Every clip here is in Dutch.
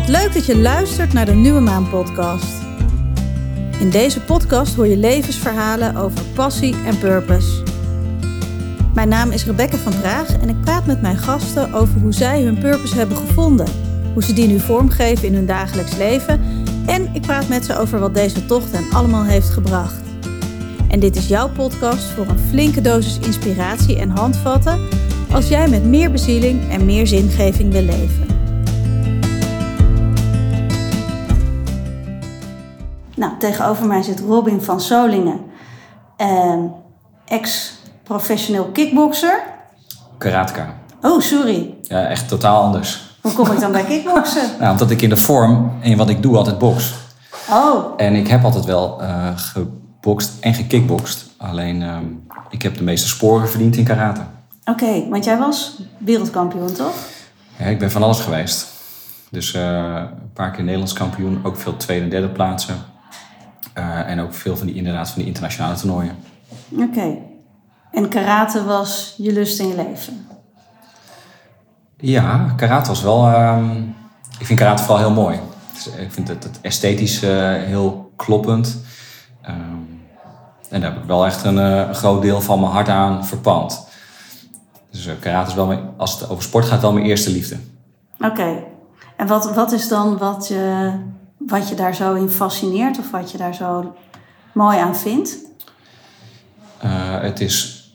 Wat leuk dat je luistert naar de Nieuwe Maan podcast. In deze podcast hoor je levensverhalen over passie en purpose. Mijn naam is Rebecca van Praag en ik praat met mijn gasten over hoe zij hun purpose hebben gevonden, hoe ze die nu vormgeven in hun dagelijks leven en ik praat met ze over wat deze tocht hen allemaal heeft gebracht. En dit is jouw podcast voor een flinke dosis inspiratie en handvatten als jij met meer bezieling en meer zingeving wil leven. Nou, tegenover mij zit Robin van Solingen, ehm, ex-professioneel kickbokser. Karateka. Oh, sorry. Ja, echt totaal anders. Hoe kom ik dan bij kickboksen? Nou, omdat ik in de vorm en wat ik doe altijd box. Oh, En ik heb altijd wel eh gebokst en gekickbokst. Alleen ehm, ik heb de meeste sporen verdiend in karate. oké. Want jij was wereldkampioen, toch? Ja, ik ben van alles geweest. Dus eh, een paar keer Nederlands kampioen, ook veel tweede en derde plaatsen. Eh, en ook veel van die, inderdaad, van die internationale toernooien. Oké. En karate was je lust in je leven? Ja, karate was wel. ehm, ik vind karate vooral heel mooi. Dus ik vind het, het esthetisch eh, heel kloppend. Ehm, en daar heb ik wel echt een, eh, groot deel van mijn hart aan verpand. Dus eh, karate is wel, mijn, als het over sport gaat, wel mijn eerste liefde. Oké. En wat, wat is dan wat je, wat je daar zo in fascineert of wat je daar zo mooi aan vindt? Eh, het, is,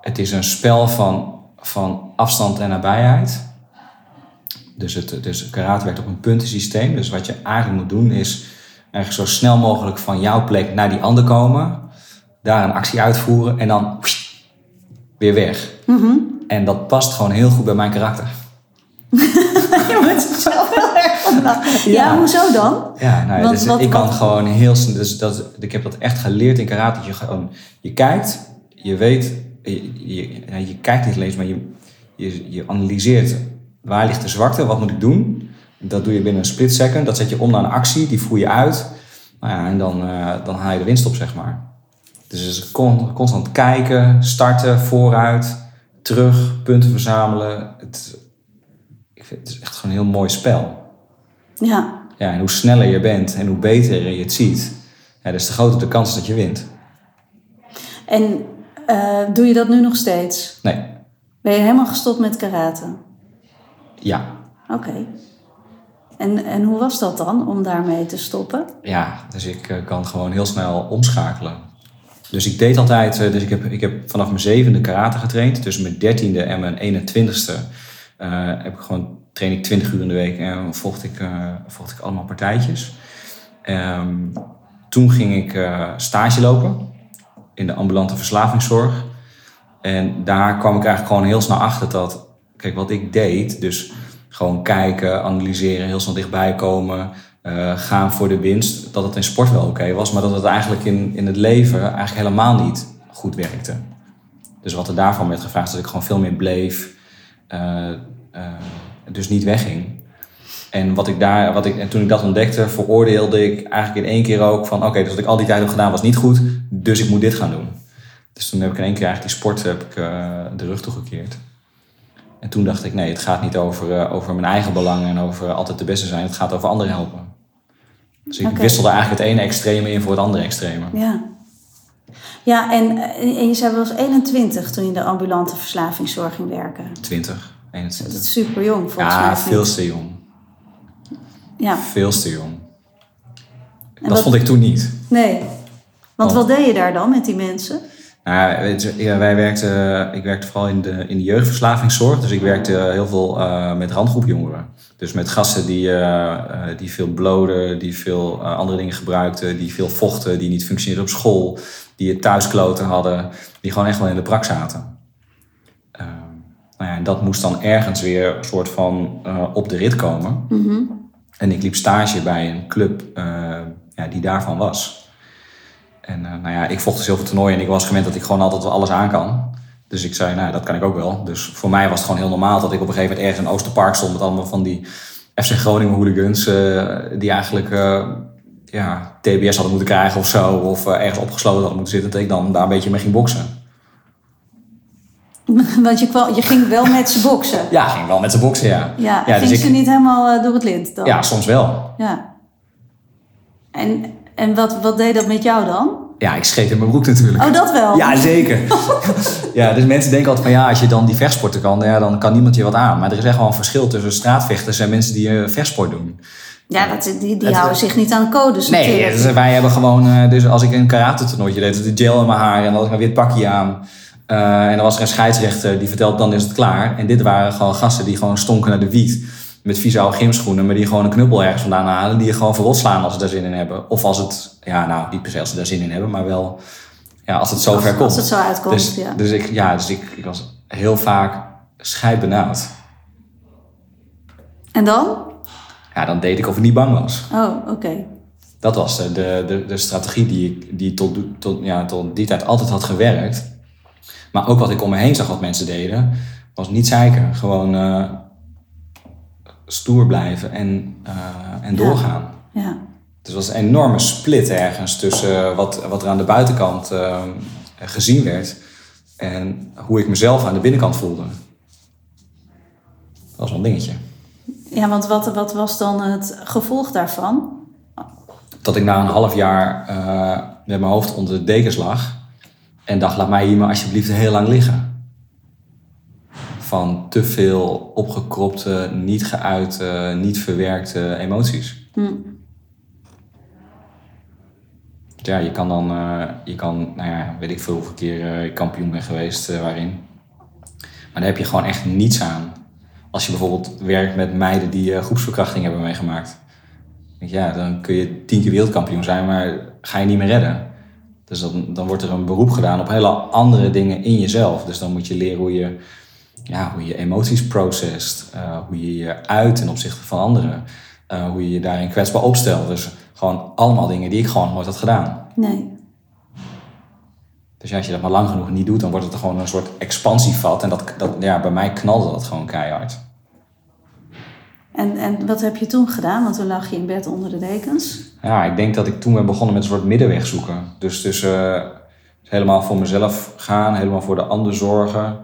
het is een spel van, van afstand en nabijheid. Dus, het, dus karate werkt op een puntensysteem. Dus wat je eigenlijk moet doen is eigenlijk zo snel mogelijk van jouw plek naar die ander komen. Daar een actie uitvoeren en dan weer weg. En dat past gewoon heel goed bij mijn karakter. je moet zelf heel erg van lachen. Ja. Ja. hoezo dan? Ja, nou ja, dus wat- ik kan wat- gewoon heel snel. Dus dat, ik heb dat echt geleerd in karate. Dat je gewoon, je kijkt, je weet, je, je, kijkt niet alleen, maar je, je, je analyseert waar ligt de zwakte, wat moet ik doen. Dat doe je binnen een split second. Dat zet je om naar een actie, die voer je uit. Nou ja, en dan, eh, dan haal je de winst op, zeg maar. Dus het is con- constant kijken, starten, vooruit, terug, punten verzamelen. Het, ik vind, het is echt gewoon een heel mooi spel. Ja. Ja, en hoe sneller je bent en hoe beter je het ziet, ja, des te groter de kans dat je wint. En eh, doe je dat nu nog steeds? Nee, Ben je helemaal gestopt met karate? ja. Oké. En, en hoe was dat dan om daarmee te stoppen? Ja, dus ik eh, kan gewoon heel snel omschakelen. Dus ik deed altijd, eh, dus ik heb, ik heb vanaf mijn zevende karate getraind. Tussen mijn dertiende en mijn 21ste eh, heb ik gewoon, train ik 20 uur in de week en vocht ik, eh, vocht ik allemaal partijtjes. Ehm, toen ging ik eh, stage lopen in de ambulante verslavingszorg. En daar kwam ik eigenlijk gewoon heel snel achter dat, kijk, wat ik deed, dus gewoon kijken, analyseren, heel snel dichtbij komen, eh, gaan voor de winst, dat het in sport wel oké was, maar dat het eigenlijk in, in het leven eigenlijk helemaal niet goed werkte. Dus wat er daarvan werd gevraagd, dat ik gewoon veel meer bleef, dus niet wegging. En, wat ik daar, wat ik, en toen ik dat ontdekte, veroordeelde ik eigenlijk in één keer ook van... oké, dus wat ik al die tijd heb gedaan was niet goed, dus ik moet dit gaan doen. Dus toen heb ik in één keer eigenlijk die sport heb ik, eh, de rug toegekeerd. En toen dacht ik, nee, het gaat niet over, eh, over mijn eigen belangen en over altijd de beste zijn. Het gaat over anderen helpen. Dus ik wisselde eigenlijk het ene extreme in voor het andere extreme. Ja. Ja, en, eh, en je zei wel eens 21 toen je in de ambulante verslavingszorg ging werken. 20, Dat 21. is super jong volgens mij. Ja, of niet? veel te jong. Ja, Veel te jong. En dat wat- vond ik toen niet. nee. Want Want- wat deed je daar dan met die mensen? Nou ja, ja, wij werkten, ik werkte vooral in de, in de jeugdverslavingszorg. Dus ik werkte heel veel eh, met randgroep jongeren. Dus met gasten die, eh, eh, die veel bloden, die veel eh, andere dingen gebruikten, die veel vochten, die niet functioneerden op school, die het thuiskloten hadden, die gewoon echt wel in de prak zaten. Nou ja, en dat moest dan ergens weer een soort van eh, op de rit komen. En ik liep stage bij een club eh, ja, die daarvan was. En eh, nou ja, ik vocht dus heel veel toernooien en ik was gewend dat ik gewoon altijd wel alles aan kan. Dus ik zei, nou dat kan ik ook wel. Dus voor mij was het gewoon heel normaal dat ik op een gegeven moment ergens in Oosterpark stond met allemaal van die FC Groningen hooligans. die eigenlijk ja, TBS hadden moeten krijgen of zo. Of ergens opgesloten hadden moeten zitten. Dat ik dan daar een beetje mee ging boksen. Want je, kwam, je ging wel met ze boksen. Ja, ging wel met zijn boksen, ja. Ja, Ja, ging dus ze ik- niet helemaal eh, door het lint dan? Ja, soms wel. Ja. En, en wat, wat deed dat met jou dan? Ja, ik scheet in mijn broek natuurlijk. Oh, dat wel? Ja, zeker. ja, dus mensen denken altijd van ja, als je dan die vechtsporten kan, ja, dan kan niemand je wat aan. Maar er is echt wel een verschil tussen straatvechters en mensen die eh, vechtsport doen. Ja, dat, die, die Het- houden zich niet aan de codes Nee, natuurlijk. dus wij hebben gewoon, eh, dus als ik een karate toernooitje deed, had ik gel in mijn haar en dan had ik een wit pakje aan. Eh, en dan was er een scheidsrechter die vertelde dan is het klaar. En dit waren gewoon gasten die gewoon stonken naar de wiet. Met vieze oude gymschoenen, maar die gewoon een knuppel ergens vandaan halen. Die je gewoon verrot slaan als ze daar zin in hebben. Of als het, ja nou, niet per se als ze daar zin in hebben, maar wel ja, als het zo ver komt. als het zo uitkomt, Dus, ja. dus, ik, ja, dus ik, ik was heel vaak scheidbenauwd. En dan? Ja, dan deed ik of ik niet bang was. Oh, oké. Dat was de, de, de, de strategie die, ik, die tot, tot, ja, tot die tijd altijd had gewerkt. Maar ook wat ik om me heen zag wat mensen deden, was niet zeiken. Gewoon eh, stoer blijven en, eh, en doorgaan. Ja. Dus er was een enorme split ergens tussen wat, wat er aan de buitenkant eh, gezien werd en hoe ik mezelf aan de binnenkant voelde. Dat was wel een dingetje. Ja, want wat, wat was dan het gevolg daarvan? dat ik na een half jaar eh, met mijn hoofd onder de dekens lag. En dacht, laat mij hier maar alsjeblieft heel lang liggen. Van te veel opgekropte, niet geuite, niet verwerkte emoties. Hm. Ja, je kan dan, eh, je kan, nou ja, weet ik veel hoeveel keer ik kampioen ben geweest eh, waarin. Maar daar heb je gewoon echt niets aan. Als je bijvoorbeeld werkt met meiden die groepsverkrachting hebben meegemaakt. Ja, dan kun je tien keer wereldkampioen zijn, maar ga je niet meer redden. Dus dan, dan wordt er een beroep gedaan op hele andere dingen in jezelf. Dus dan moet je leren hoe je, ja, hoe je emoties processt. eh, hoe je je uit ten opzichte van anderen. eh, hoe je je daarin kwetsbaar opstelt. Dus gewoon allemaal dingen die ik gewoon nooit had gedaan. Nee. Dus ja, als je dat maar lang genoeg niet doet, dan wordt het gewoon een soort expansievat. En dat, dat, ja, bij mij knalde dat gewoon keihard. En, en wat heb je toen gedaan? Want toen lag je in bed onder de dekens. Ja, ik denk dat ik toen ben begonnen met een soort middenweg zoeken. Dus tussen eh, helemaal voor mezelf gaan, helemaal voor de ander zorgen.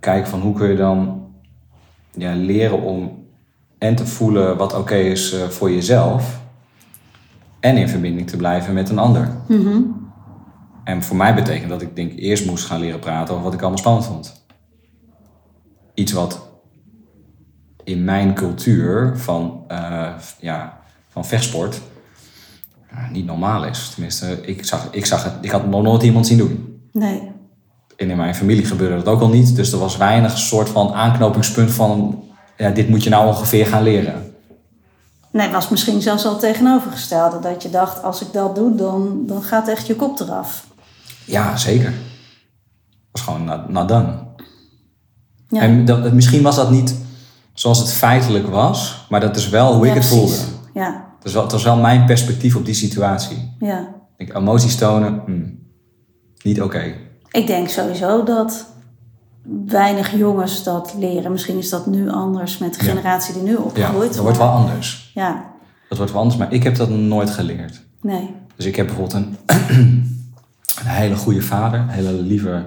Kijken van hoe kun je dan ja, leren om en te voelen wat oké is eh, voor jezelf. En in verbinding te blijven met een ander. Mhm. En voor mij betekent dat ik denk eerst moest gaan leren praten over wat ik allemaal spannend vond. Iets wat in mijn cultuur van, eh, ja, van vechtsport ja, niet normaal is. Tenminste, ik, zag, ik, zag het, ik had nog nooit iemand zien doen. Nee. En in mijn familie gebeurde dat ook al niet. Dus er was weinig soort van aanknopingspunt van... Ja, dit moet je nou ongeveer gaan leren. Nee, het was misschien zelfs al tegenovergestelde. Dat je dacht, als ik dat doe, dan, dan gaat echt je kop eraf. Ja, zeker. Was gewoon not done. Ja. En dat, misschien was dat niet zoals het feitelijk was, maar dat is wel hoe Ja, ik het precies. voelde. Ja, Dat is wel, dat was wel mijn perspectief op die situatie. ja. Ik emoties tonen, hmm, niet oké. Ik denk sowieso dat weinig jongens dat leren. Misschien is dat nu anders met de Ja. generatie die nu Ja, opgroeit. dat wordt wel anders. Ja, Dat wordt wel anders, maar ik heb dat nooit geleerd. nee. Dus ik heb bijvoorbeeld een, een hele goede vader, een hele lieve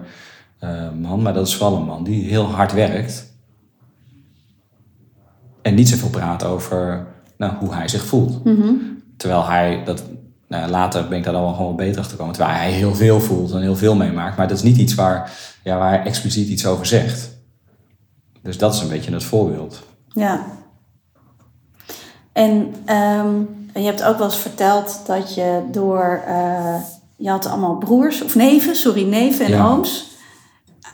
eh, man, maar dat is wel een man die heel hard werkt. En niet zoveel praat over nou, hoe hij zich voelt. Mhm. Terwijl hij dat. Nou, later ben ik daar dan wel gewoon beter achter gekomen. Terwijl hij heel veel voelt en heel veel meemaakt. Maar dat is niet iets waar, ja, waar hij expliciet iets over zegt. Dus dat is een beetje het voorbeeld. Ja. En ehm, je hebt ook wel eens verteld dat je door... eh, je had allemaal broers, of neven, sorry, neven en Ja. ooms.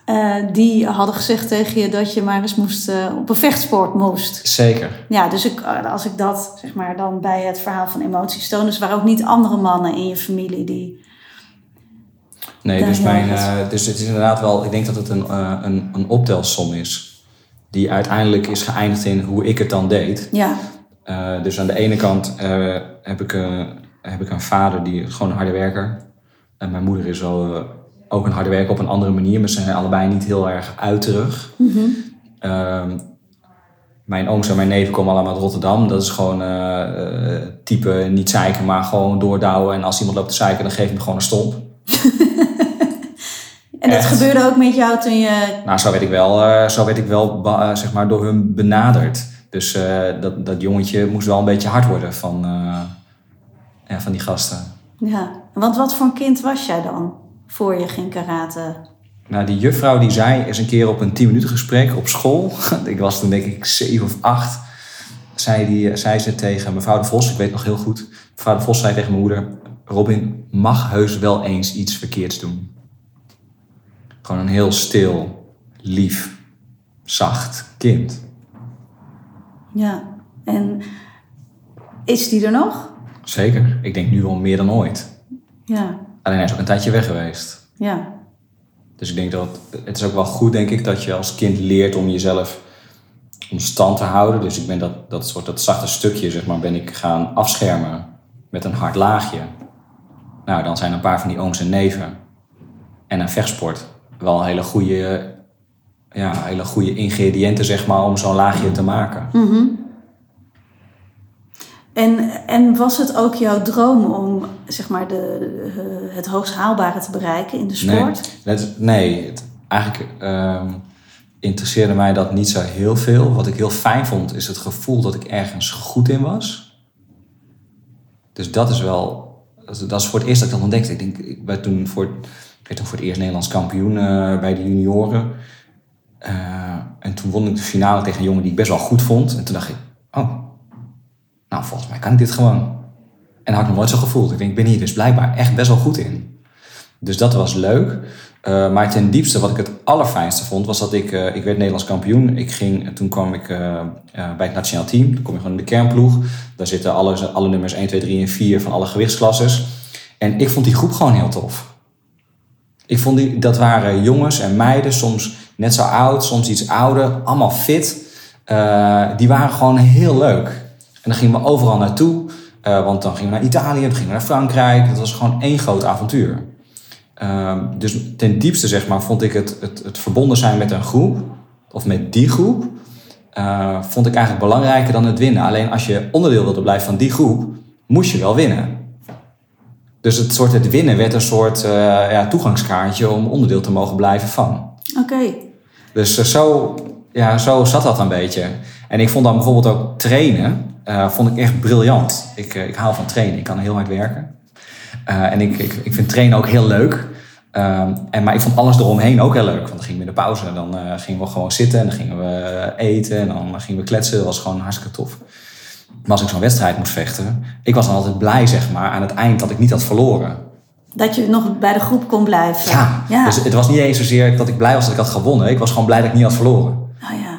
Eh, die hadden gezegd tegen je dat je maar eens moest, eh, op een vechtsport moest. Zeker. Ja, dus ik, als ik dat zeg maar dan bij het verhaal van emoties toon... dus waren ook niet andere mannen in je familie die... Nee, dus, mijn, eh, dus het is inderdaad wel, ik denk dat het een, eh, een, een optelsom is. Die uiteindelijk is geëindigd in hoe ik het dan deed. Ja, Eh, dus aan de ene kant eh, heb, ik, eh, heb ik een vader die gewoon een harde werker. En mijn moeder is wel eh, ook een harde werker op een andere manier. Maar ze zijn allebei niet heel erg uiterig. Ehm, mijn ooms en mijn neven komen allemaal uit Rotterdam. Dat is gewoon eh, eh, type niet zeiken, maar gewoon doordouwen. En als iemand loopt te zeiken, dan geef ik hem gewoon een stomp. en dat gebeurde ook met jou toen je... Nou, zo werd ik wel, eh, zo werd ik wel zeg maar, door hun benaderd. Dus dat, dat jongetje moest wel een beetje hard worden van, ja, van die gasten. Ja, want wat voor een kind was jij dan? Voor je ging karate. Nou, die juffrouw die zei eens een keer op een 10 minuten gesprek op school. ik was toen denk ik 7 of 8. Zei, die, zei ze tegen mevrouw de Vos, ik weet nog heel goed. Mevrouw de Vos zei tegen mijn moeder: Robin mag heus wel eens iets verkeerds doen. Gewoon een heel stil, lief, zacht kind. Ja, en is die er nog? Zeker. Ik denk nu wel meer dan ooit. Ja, Alleen hij is ook een tijdje weg geweest. ja, Dus ik denk dat het is ook wel goed, denk ik, dat je als kind leert om jezelf om stand te houden. Dus ik ben dat, dat soort dat zachte stukje, zeg maar, ben ik gaan afschermen met een hard laagje. Nou, dan zijn een paar van die ooms en neven en een vechtsport wel hele goede, ja, hele goede ingrediënten, zeg maar, om zo'n laagje te maken. En, en was het ook jouw droom om zeg maar, de, eh, het hoogst haalbare te bereiken in de sport? Nee, het, nee het, eigenlijk ehm, interesseerde mij dat niet zo heel veel. Wat ik heel fijn vond, is het gevoel dat ik ergens goed in was. Dus dat is wel... Dat is- voor het eerst dat ik dat ontdekte. Ik, denk, ik, werd toen voor, ik werd toen voor het eerst Nederlands kampioen eh, bij de junioren. Eh, en toen won ik de finale tegen een jongen die ik best wel goed vond. En toen dacht ik, oh, nou volgens mij kan ik dit gewoon. En dat had ik nog nooit zo gevoeld. Ik denk, ik ben hier dus blijkbaar echt best wel goed in. Dus dat was leuk. Eh, maar ten diepste, wat ik het allerfijnste vond, was dat ik, eh, ik werd Nederlands kampioen. Ik ging, en toen kwam ik eh, eh, bij het nationaal team. Dan kom je gewoon in de kernploeg. Daar zitten alle, alle nummers 1, 2, 3 en 4 van alle gewichtsklasses. En ik vond die groep gewoon heel tof. Ik vond die, dat waren jongens en meiden, soms net zo oud, soms iets ouder, allemaal fit. Eh, die waren gewoon heel leuk. En dan gingen we overal naartoe. eh, want dan gingen we naar Italië, dan gingen we naar Frankrijk. Dat was gewoon één groot avontuur. Ehm, dus ten diepste, zeg maar, vond ik het, het, het verbonden zijn met een groep, of met die groep, eh, vond ik eigenlijk belangrijker dan het winnen. Alleen als je onderdeel wilde blijven van die groep, moest je wel winnen. Dus het soort het winnen werd een soort eh, ja, toegangskaartje om onderdeel te mogen blijven van. Oké, Dus zo, ja, zo zat dat een beetje. En ik vond dan bijvoorbeeld ook trainen, eh, vond ik echt briljant. Ik, eh, ik hou van trainen, ik kan heel hard werken. Eh, en ik, ik, ik vind trainen ook heel leuk. Ehm, en, maar ik vond alles eromheen ook heel leuk. Want dan gingen we in de pauze, en dan gingen we gewoon zitten en dan gingen we eten en dan gingen we kletsen. Dat was gewoon hartstikke tof. Maar als ik zo'n wedstrijd moest vechten, ik was dan altijd blij zeg maar aan het eind dat ik niet had verloren. dat je nog bij de groep kon blijven. Ja, ja. dus het was niet eens zozeer dat ik blij was dat ik had gewonnen. Ik was gewoon blij dat ik niet had verloren.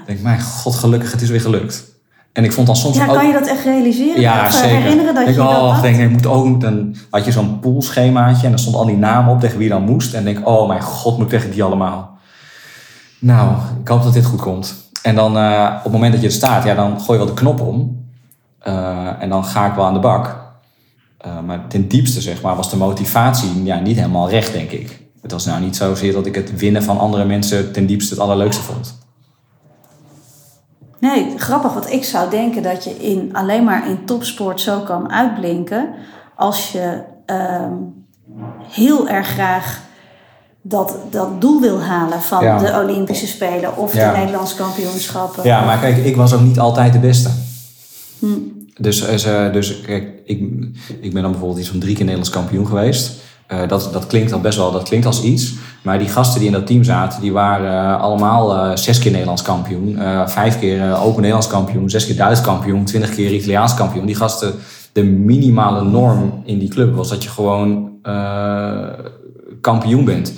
Oh. Ik denk, mijn god, gelukkig, het is weer gelukt. En ik vond dan soms ja, ook... kan je dat echt realiseren? Ja, Of, zeker. herinneren dat denk, je dat oh, had? denk, ik moet ook, dan had je zo'n poolschemaatje en dan stond al die namen op tegen wie je dan moest. En denk, oh mijn god, moet ik tegen die allemaal. Nou, ik hoop dat dit goed komt. En dan eh, op het moment dat je er staat, ja, dan gooi je wel de knop om. Eh, en dan ga ik wel aan de bak. Eh, maar ten diepste, zeg maar, was de motivatie ja, niet helemaal recht, denk ik. Het was nou niet zozeer dat ik het winnen van andere mensen ten diepste het allerleukste vond. Nee, grappig. Want ik zou denken dat je in, alleen maar in topsport zo kan uitblinken. als je ehm, heel erg graag dat, dat doel wil halen van Ja. de Olympische Spelen of Ja. de Nederlandse kampioenschappen. Ja, maar kijk, ik was ook niet altijd de beste. Hm. Dus, eh, ze- dus kijk, ik, ik ben dan bijvoorbeeld iets van drie keer Nederlands kampioen geweest. Eh, dat, dat klinkt al best wel, dat klinkt als iets. Maar die gasten die in dat team zaten, die waren eh, allemaal eh, zes keer Nederlands kampioen. eh, vijf keer Open Nederlands kampioen, zes keer Duits kampioen, twintig keer Italiaans kampioen. Die gasten, de minimale norm in die club was dat je gewoon kampioen bent.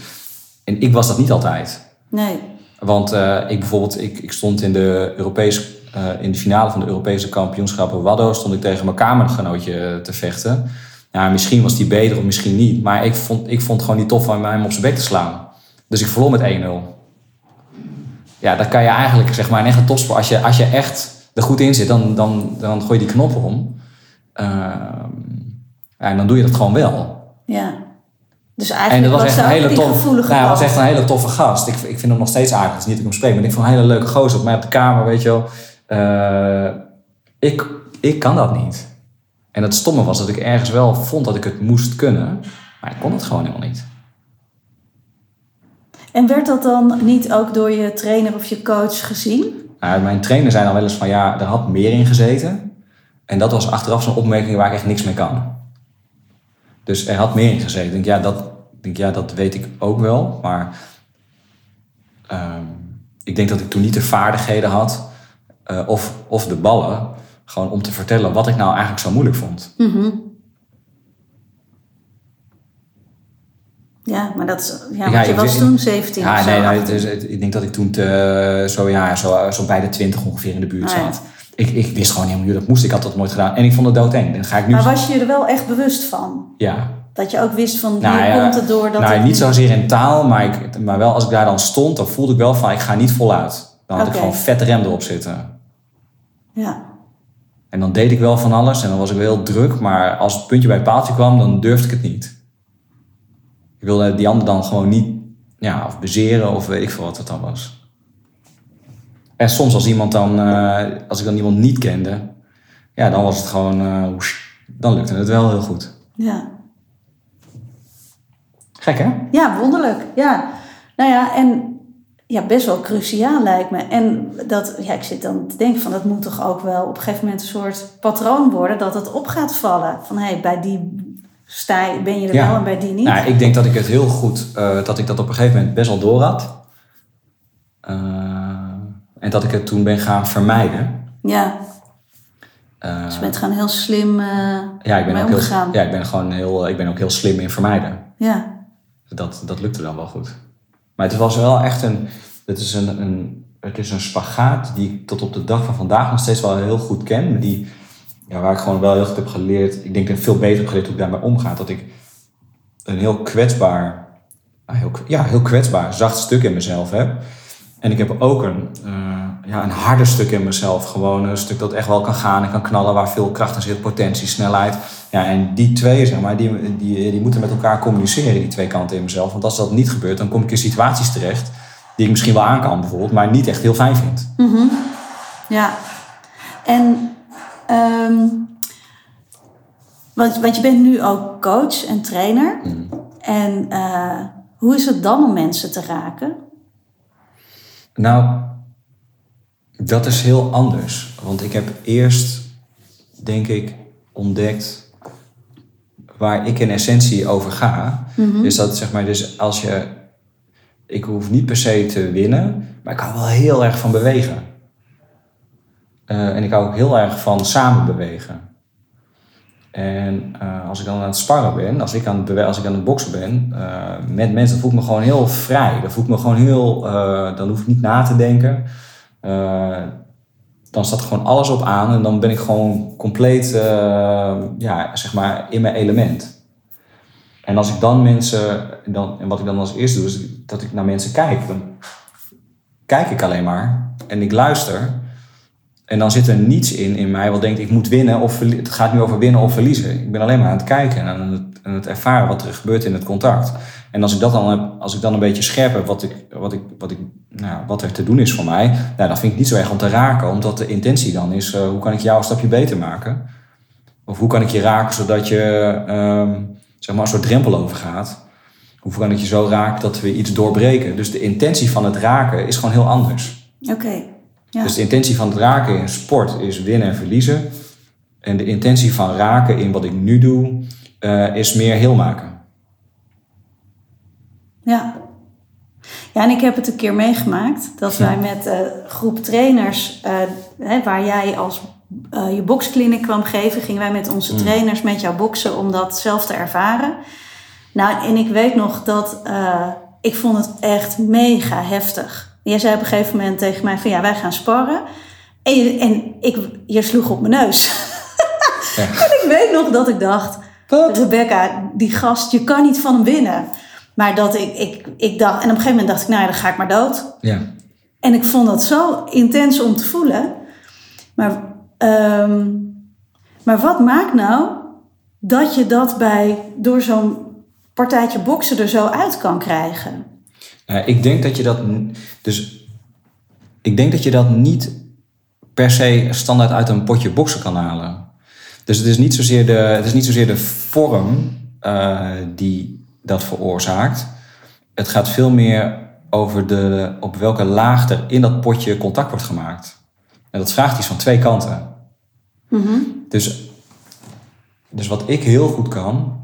En ik was dat niet altijd. Nee. Want ik bijvoorbeeld, ik, ik stond in de, Europees, eh, in de finale van de Europese kampioenschappen Waddo, stond ik tegen mijn kamergenootje te vechten. Ja, misschien was die beter of misschien niet. Maar ik vond, ik vond gewoon niet tof van hem op zijn bek te slaan. Dus ik verloor met 1-0. Ja, dat kan je eigenlijk, zeg maar, in echt een topsport. Als je, als je echt er goed in zit, dan, dan, dan gooi je die knoppen om. Ehm, ja, en dan doe je dat gewoon wel. Ja. Dus En eigenlijk dat was echt er een hele gevoelige nou, hij was echt een hele toffe gast. Ik, ik vind hem nog steeds aardig. Het is niet dat ik hem spreek, maar ik vond een hele leuke gozer op mij op de kamer, weet je wel. Eh, ik, ik kan dat niet. En het stomme was dat ik ergens wel vond dat ik het moest kunnen, maar ik kon het gewoon helemaal niet. En werd dat dan niet ook door je trainer of je coach gezien? Nou, mijn trainer zei dan wel eens van ja, er had meer in gezeten. En dat was achteraf zo'n opmerking waar ik echt niks mee kan. Dus er had meer in gezeten. Ik denk, ja, dat, denk, ja, dat weet ik ook wel. Maar ehm, ik denk dat ik toen niet de vaardigheden had. eh, of, of de ballen. Gewoon om te vertellen wat ik nou eigenlijk zo moeilijk vond. Mhm. Ja, maar dat is, ja, Ja, want je was toen 17 of Ja, nee, het is- ik denk dat ik toen te, zo, ja, zo, zo bij de 20 ongeveer in de buurt Ah, ja. zat. Ik, ik wist gewoon helemaal niet hoe dat moest. Ik had dat nooit gedaan. En ik vond het doodeng. Dan ga ik nu... Maar was je er wel echt bewust van? Ja, Dat je ook wist van, Nou hier ja, komt het door dat nou, ik niet zozeer in taal, maar, ik, maar wel als ik daar dan stond, dan voelde ik wel van ik ga niet voluit. Dan had ik gewoon vet rem erop zitten. Ja, En dan deed ik wel van alles en dan was ik wel heel druk, maar als het puntje bij het paaltje kwam, dan durfde ik het niet. Ik wilde die ander dan gewoon niet ja, of bezeren of weet ik veel wat het dan was. En soms als iemand dan, eh, als ik dan iemand niet kende, ja, dan was het gewoon, eh, woesh, dan lukte het wel heel goed. ja. Gek hè? Ja, wonderlijk. Ja. Nou ja, en ja, best wel cruciaal lijkt me. En dat, ja, ik zit dan te denken van, dat moet toch ook wel op een gegeven moment een soort patroon worden, dat het op gaat vallen. Van, hé, hey, bij die sta ben je er Ja. wel en bij die niet. Nou, ik denk dat ik het heel goed, eh, dat ik dat op een gegeven moment best wel door had. Eh, en dat ik het toen ben gaan vermijden. Ja, Eh, dus je bent gewoon heel slim ja, ik ben ook heel, ja, ik ben gewoon heel, ik ben ook heel slim in vermijden. Ja, Dat, dat lukte dan wel goed. Maar het was wel echt een, het is een, een, het is een spagaat die ik tot op de dag van vandaag nog steeds wel heel goed ken. Die, ja, waar ik gewoon wel heel goed heb geleerd. Ik denk dat ik veel beter heb geleerd hoe ik daarmee omga. Dat ik een heel kwetsbaar, ah, heel, ja, heel kwetsbaar, zacht stuk in mezelf heb. En ik heb ook een, eh, ja, een harder stuk in mezelf. Gewoon een stuk dat echt wel kan gaan en kan knallen, waar veel kracht in zit, potentie, snelheid. Ja, en die twee, zeg maar, die, die, die moeten met elkaar communiceren, die twee kanten in mezelf. Want als dat niet gebeurt, dan kom ik in situaties terecht die ik misschien wel aan kan bijvoorbeeld, maar niet echt heel fijn vind. ja. En, ehm, want, want je bent nu ook coach en trainer. Mm. En eh, hoe is het dan om mensen te raken? Nou, dat is heel anders. Want ik heb eerst, denk ik, ontdekt waar ik in essentie over ga. Dus dat zeg maar, dus als je. Ik hoef niet per se te winnen, maar ik hou wel heel erg van bewegen. Eh, en ik hou ook heel erg van samen bewegen. En eh, als ik dan aan het sparren ben, als ik aan het, als ik aan het boksen ben eh, met mensen, dan voel ik me gewoon heel vrij. Dan voel ik me gewoon heel, dan hoef ik niet na te denken. Eh, dan staat gewoon alles op aan en dan ben ik gewoon compleet, eh, ja, zeg maar, in mijn element. En als ik dan mensen, dan, en wat ik dan als eerste doe, is dat ik naar mensen kijk. Dan kijk ik alleen maar en ik luister. En dan zit er niets in in mij wat denkt ik moet winnen of het gaat nu over winnen of verliezen. Ik ben alleen maar aan het kijken en aan het, het ervaren wat er gebeurt in het contact. En als ik dat dan heb, als ik dan een beetje scherp wat, ik, wat, ik, wat, ik, nou, wat er te doen is voor mij, nou, dan vind ik niet zo erg om te raken, omdat de intentie dan is eh, hoe kan ik jou een stapje beter maken? Of hoe kan ik je raken zodat je ehm, zeg maar een soort drempel overgaat? Hoe kan ik je zo raken dat we iets doorbreken? Dus de intentie van het raken is gewoon heel anders. Oké. Ja. Dus de intentie van het raken in sport is winnen en verliezen. En de intentie van raken in wat ik nu doe, eh, is meer heel maken. Ja. Ja, en ik heb het een keer meegemaakt dat wij met een groep trainers, eh, hè, waar jij als je bokskliniek kwam geven, gingen wij met onze trainers met jou boksen om dat zelf te ervaren. Nou, en ik weet nog dat ik vond het echt mega heftig. Jij zei op een gegeven moment tegen mij van ja, wij gaan sparren. En je, en ik, je sloeg op mijn neus. Ja. En ik weet nog dat ik dacht, Rebecca, die gast, je kan niet van hem winnen. Maar dat ik, ik, ik dacht, en op een gegeven moment dacht ik, nou ja, dan ga ik maar dood. Ja. En ik vond dat zo intens om te voelen. Maar, ehm, maar wat maakt nou dat je dat bij, door zo'n partijtje boksen er zo uit kan krijgen? Nou, ik denk dat je dat. Dus ik denk dat je dat niet per se standaard uit een potje boksen kan halen. Dus het is niet zozeer de, het is niet zozeer de vorm eh, die dat veroorzaakt. Het gaat veel meer over de, op welke laag er in dat potje contact wordt gemaakt. En dat vraagt iets van twee kanten. Dus, dus wat ik heel goed kan,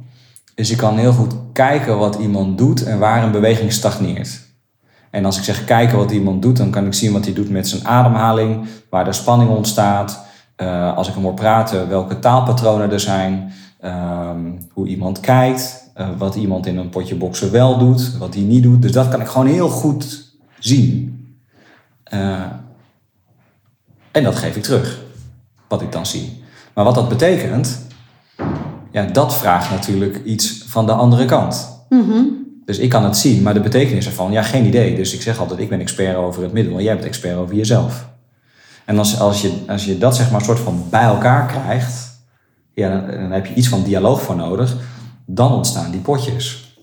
is ik kan heel goed kijken wat iemand doet en waar een beweging stagneert. En als ik zeg kijken wat iemand doet, dan kan ik zien wat hij doet met zijn ademhaling, waar de spanning ontstaat. Uh, als ik hem hoor praten, welke taalpatronen er zijn, ehm, hoe iemand kijkt, uh, wat iemand in een potje boksen wel doet, wat hij niet doet. Dus dat kan ik gewoon heel goed zien. Uh, en dat geef ik terug, wat ik dan zie. Maar wat dat betekent, ja, dat vraagt natuurlijk iets van de andere kant. Dus ik kan het zien, maar de betekenis ervan, ja, geen idee. Dus ik zeg altijd, ik ben expert over het middel en jij bent expert over jezelf. En als, als, je, als je dat zeg maar soort van bij elkaar krijgt, ja, dan, dan heb je iets van dialoog voor nodig. Dan ontstaan die potjes.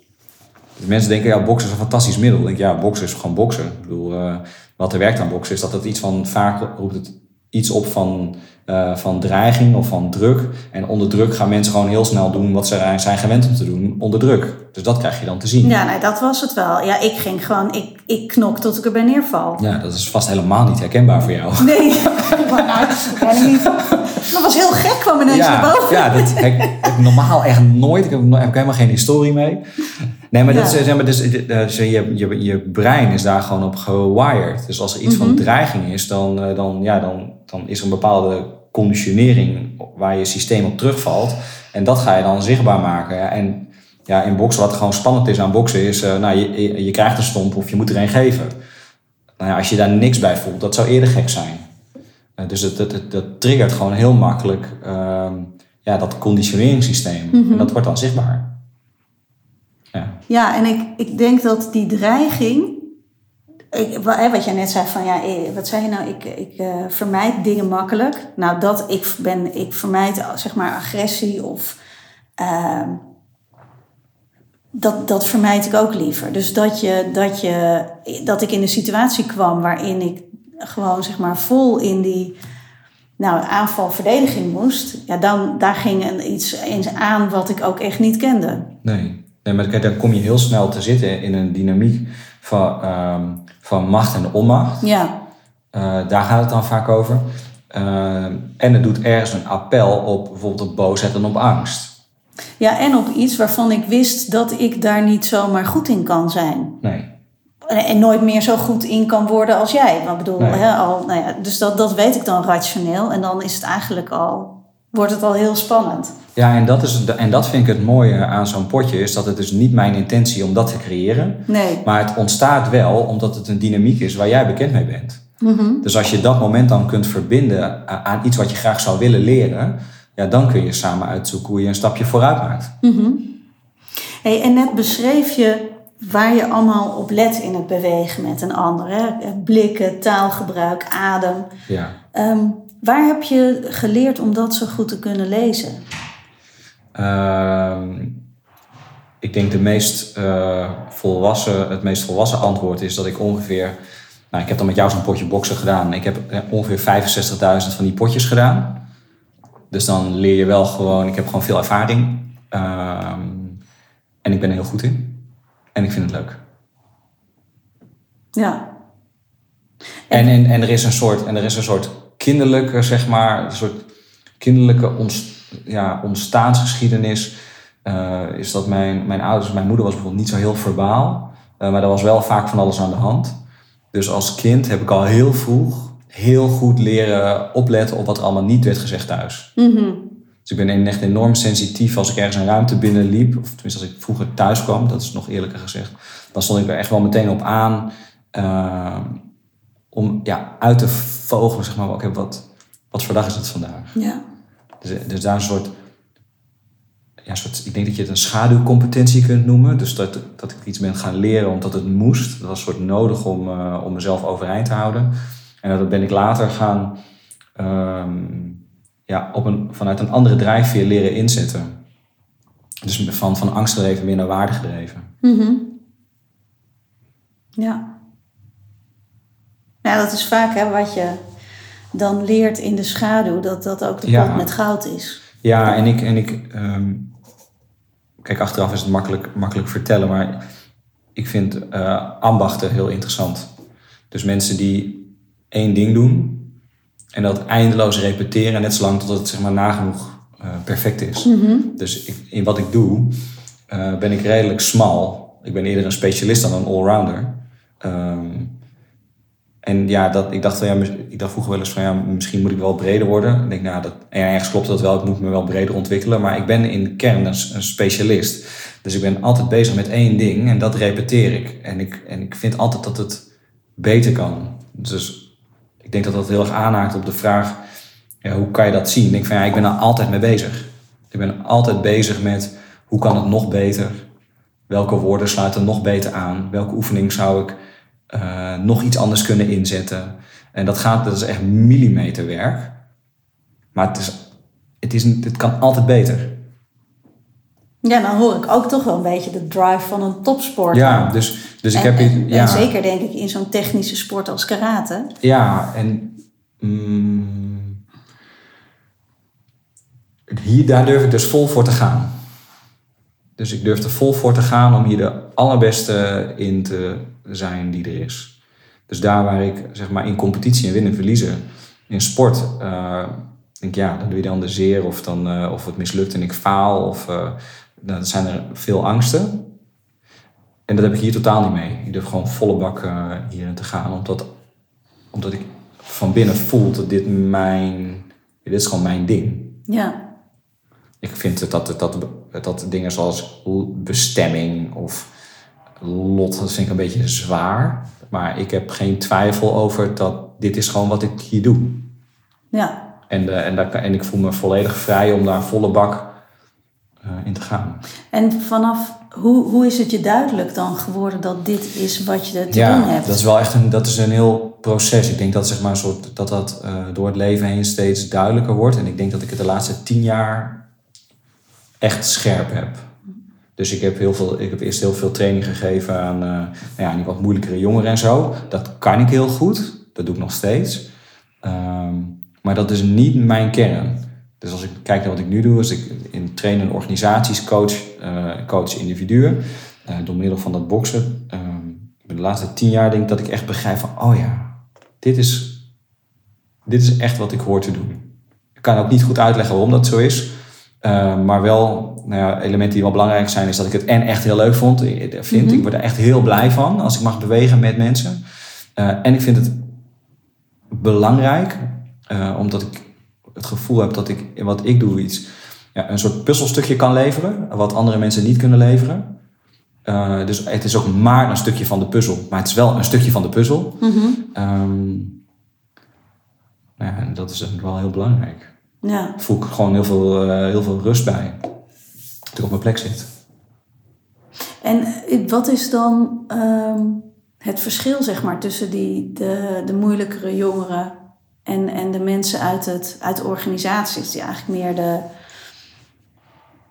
Dus mensen denken, ja, boksen is een fantastisch middel. Ik denk, ja, boksen is gewoon boksen. Ik bedoel, uh, wat er werkt aan boksen is dat het iets van, vaak roept het iets op van, uh, van dreiging of van druk. En onder druk gaan mensen gewoon heel snel doen wat ze zijn gewend om te doen, onder druk. Dus dat krijg je dan te zien. Ja, nee, dat was het wel. Ja, ik ging gewoon, ik, ik knok tot ik erbij neerval. Ja, dat is vast helemaal niet herkenbaar voor jou. Nee, maar nou, dat niet. Dat was heel gek, kwam ineens ja, naar boven. Ja, dat heb ik normaal echt nooit. Ik heb, heb helemaal geen historie mee. Nee, maar, dat, zeg maar dus, dus je, je, je brein is daar gewoon op gewired. Dus als er iets van dreiging is, dan, eh, dan, ja, dan, dan is er een bepaalde conditionering waar je systeem op terugvalt. En dat ga je dan zichtbaar maken. Ja, En ja, in boksen, wat gewoon spannend is aan boksen, is uh, nou, je, je, je krijgt een stomp of je moet er een geven. Nou ja, als je daar niks bij voelt, dat zou eerder gek zijn. Uh, dus het, het, dat triggert gewoon heel makkelijk uh, ja, dat conditioneringssysteem. Mm -hmm. En dat wordt dan zichtbaar. Ja, ja en ik, ik denk dat die dreiging. Wat jij net zei van ja, wat zei je nou? Ik, ik uh, vermijd dingen makkelijk. Nou, dat ik ben, ik vermijd zeg maar agressie of. Uh, dat, dat vermijd ik ook liever. Dus dat, je, dat, je, dat ik in een situatie kwam waarin ik gewoon zeg maar vol in die nou, aanval-verdediging moest, ja, dan daar ging een, iets eens aan wat ik ook echt niet kende. Nee, nee maar kijk, dan kom je heel snel te zitten in een dynamiek van, um, van macht en onmacht. Ja. Uh, daar gaat het dan vaak over. Uh, en het doet ergens een appel op bijvoorbeeld op boosheid en op angst. Ja, en op iets waarvan ik wist dat ik daar niet zomaar goed in kan zijn. Nee. En nooit meer zo goed in kan worden als jij. Maar bedoel, nee. hè, al, nou ja, dus dat, dat weet ik dan rationeel. En dan is het eigenlijk al, wordt het al heel spannend. Ja, en dat, is, en dat vind ik het mooie aan zo'n potje. Is dat het dus niet mijn intentie om dat te creëren. Nee. Maar het ontstaat wel omdat het een dynamiek is waar jij bekend mee bent. Mm -hmm. Dus als je dat moment dan kunt verbinden aan iets wat je graag zou willen leren. Ja, dan kun je samen uitzoeken hoe je een stapje vooruit maakt. Mm -hmm. hey, en net beschreef je waar je allemaal op let in het bewegen met een ander. Hè? Blikken, taalgebruik, adem. Ja. Um, waar heb je geleerd om dat zo goed te kunnen lezen? Uh, ik denk de meest, uh, volwassen, het meest volwassen antwoord is dat ik ongeveer... Nou, ik heb dan met jou zo'n potje boksen gedaan. Ik heb ongeveer 65.000 van die potjes gedaan. Dus dan leer je wel gewoon... Ik heb gewoon veel ervaring. Uh, en ik ben er heel goed in. En ik vind het leuk. Ja. En, en, en, er, is een soort, en er is een soort kinderlijke, zeg maar, een soort kinderlijke ontst, ja, ontstaansgeschiedenis. Uh, is dat mijn, mijn ouders, mijn moeder was bijvoorbeeld niet zo heel verbaal. Uh, maar er was wel vaak van alles aan de hand. Dus als kind heb ik al heel vroeg heel goed leren opletten op wat er allemaal niet werd gezegd thuis. Mm -hmm. Dus ik ben echt enorm sensitief als ik ergens een ruimte binnenliep. Of tenminste als ik vroeger thuis kwam, dat is nog eerlijker gezegd. Dan stond ik er echt wel meteen op aan. Uh, om ja, uit te vogelen, zeg maar. Okay, wat, wat voor dag is het vandaag? Ja. Dus, dus daar een soort, ja, soort... Ik denk dat je het een schaduwcompetentie kunt noemen. Dus dat, dat ik iets ben gaan leren omdat het moest. Dat was een soort nodig om, uh, om mezelf overeind te houden. En dat ben ik later gaan... Um, ja, op een, vanuit een andere drijfveer leren inzetten. Dus van, van angst gedreven meer naar waarde gedreven. Mm -hmm. Ja. Ja, dat is vaak hè, wat je dan leert in de schaduw, dat dat ook de ja. pot met goud is. Ja, en ik, en ik um, kijk, achteraf is het makkelijk, makkelijk vertellen, maar ik vind eh, ambachten heel interessant. Dus mensen die één ding doen en dat eindeloos repeteren, net zolang tot het zeg maar nagenoeg uh, perfect is. Dus ik, in wat ik doe, uh, ben ik redelijk smal. Ik ben eerder een specialist dan een allrounder. Um, en ja, dat, ik, dacht, ja, ik dacht vroeger wel eens van ja, misschien moet ik wel breder worden. Ik denk, nou, dat, en ergens klopt dat wel, ik moet me wel breder ontwikkelen. Maar ik ben in kern een, een, specialist. Dus ik ben altijd bezig met één ding en dat repeteer ik. En ik, en ik vind altijd dat het beter kan. Dus ik denk dat dat heel erg aanhaakt op de vraag, ja, hoe kan je dat zien? Ik denk van ja, ik ben er altijd mee bezig. Ik ben altijd bezig met hoe kan het nog beter? Welke woorden sluiten nog beter aan? Welke oefening zou ik uh, nog iets anders kunnen inzetten. En dat, gaat, dat is echt millimeterwerk. Maar het, is, het, is, het kan altijd beter. Ja, dan hoor ik ook toch wel een beetje de drive van een topsporter. Ja, dus, dus ik en, heb... En, ja. en zeker denk ik in zo'n technische sport als karate. Ja, en... Mm, hier, daar durf ik dus vol voor te gaan. Dus ik durf er vol voor te gaan om hier de allerbeste in te zijn die er is. Dus daar waar ik zeg maar in competitie en winnen en verliezen in sport, uh, denk ja, dan doe je dan de zeer of, dan, uh, of het mislukt en ik faal. Of uh, dan zijn er veel angsten. En dat heb ik hier totaal niet mee. Ik durf gewoon volle bak hierin te gaan, omdat, omdat ik van binnen voel dat dit mijn, dit is gewoon mijn ding. Ja. Ik vind dat, dat, dat, dat dingen zoals bestemming of lot, dat vind ik een beetje zwaar. Maar ik heb geen twijfel over dat dit is gewoon wat ik hier doe. Ja. En, uh, en, daar, en ik voel me volledig vrij om daar volle bak uh, in te gaan. En vanaf, hoe, hoe is het je duidelijk dan geworden dat dit is wat je te ja, doen hebt? dat is wel echt een, dat is een heel proces. Ik denk dat, zeg maar, een soort, dat dat uh, door het leven heen steeds duidelijker wordt. En ik denk dat ik het de laatste tien jaar echt scherp heb. Dus ik heb, heel veel, ik heb eerst heel veel training gegeven aan uh, nou ja, die wat moeilijkere jongeren en zo. Dat kan ik heel goed. Dat doe ik nog steeds. Um, maar dat is niet mijn kern. Dus als ik kijk naar wat ik nu doe, is ik in trainen organisaties coach, uh, coach individuen. Uh, door middel van dat boksen. Um, de laatste tien jaar denk ik dat ik echt begrijp van, oh ja, dit is, dit is echt wat ik hoor te doen. Ik kan ook niet goed uitleggen waarom dat zo is. Uh, maar wel nou ja, elementen die wel belangrijk zijn, is dat ik het en echt heel leuk vond, vind. Mm -hmm. Ik word er echt heel blij van als ik mag bewegen met mensen. Uh, en ik vind het belangrijk, uh, omdat ik het gevoel heb dat ik in wat ik doe iets, ja, een soort puzzelstukje kan leveren, wat andere mensen niet kunnen leveren. Uh, dus het is ook maar een stukje van de puzzel, maar het is wel een stukje van de puzzel. Mm -hmm. um, ja, en dat is wel heel belangrijk. Ja. Voel ik gewoon heel veel, uh, heel veel rust bij. Dat ik op mijn plek zit. En wat is dan um, het verschil, zeg maar, tussen die, de, de moeilijkere jongeren en, en de mensen uit, het, uit de organisaties, die eigenlijk meer de.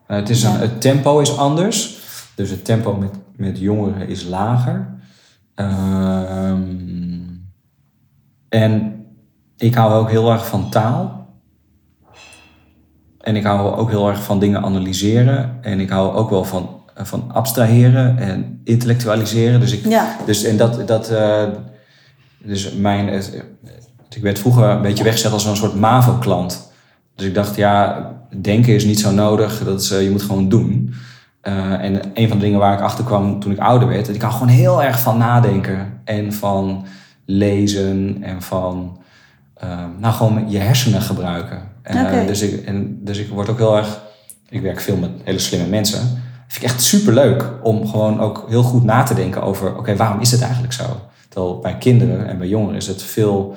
Uh, het, is een, het tempo is anders. Dus het tempo met, met jongeren is lager. Um, en ik hou ook heel erg van taal. En ik hou ook heel erg van dingen analyseren. En ik hou ook wel van, van abstraheren en intellectualiseren. Dus ik, ja. dus, en dat, dat, uh, dus mijn, uh, ik werd vroeger een beetje weggezet als een soort MAVO-klant. Dus ik dacht, ja, denken is niet zo nodig. Dat is, uh, je moet gewoon doen. en een van de dingen waar ik achter kwam toen ik ouder werd, dat ik hou gewoon heel erg van nadenken. En van lezen en van nou, gewoon je hersenen gebruiken. Okay. uh, dus, ik, en, dus ik word ook heel erg. Ik werk veel met hele slimme mensen. Dat vind ik echt super leuk om gewoon ook heel goed na te denken over: oké, okay, waarom is het eigenlijk zo? Terwijl bij kinderen en bij jongeren is het veel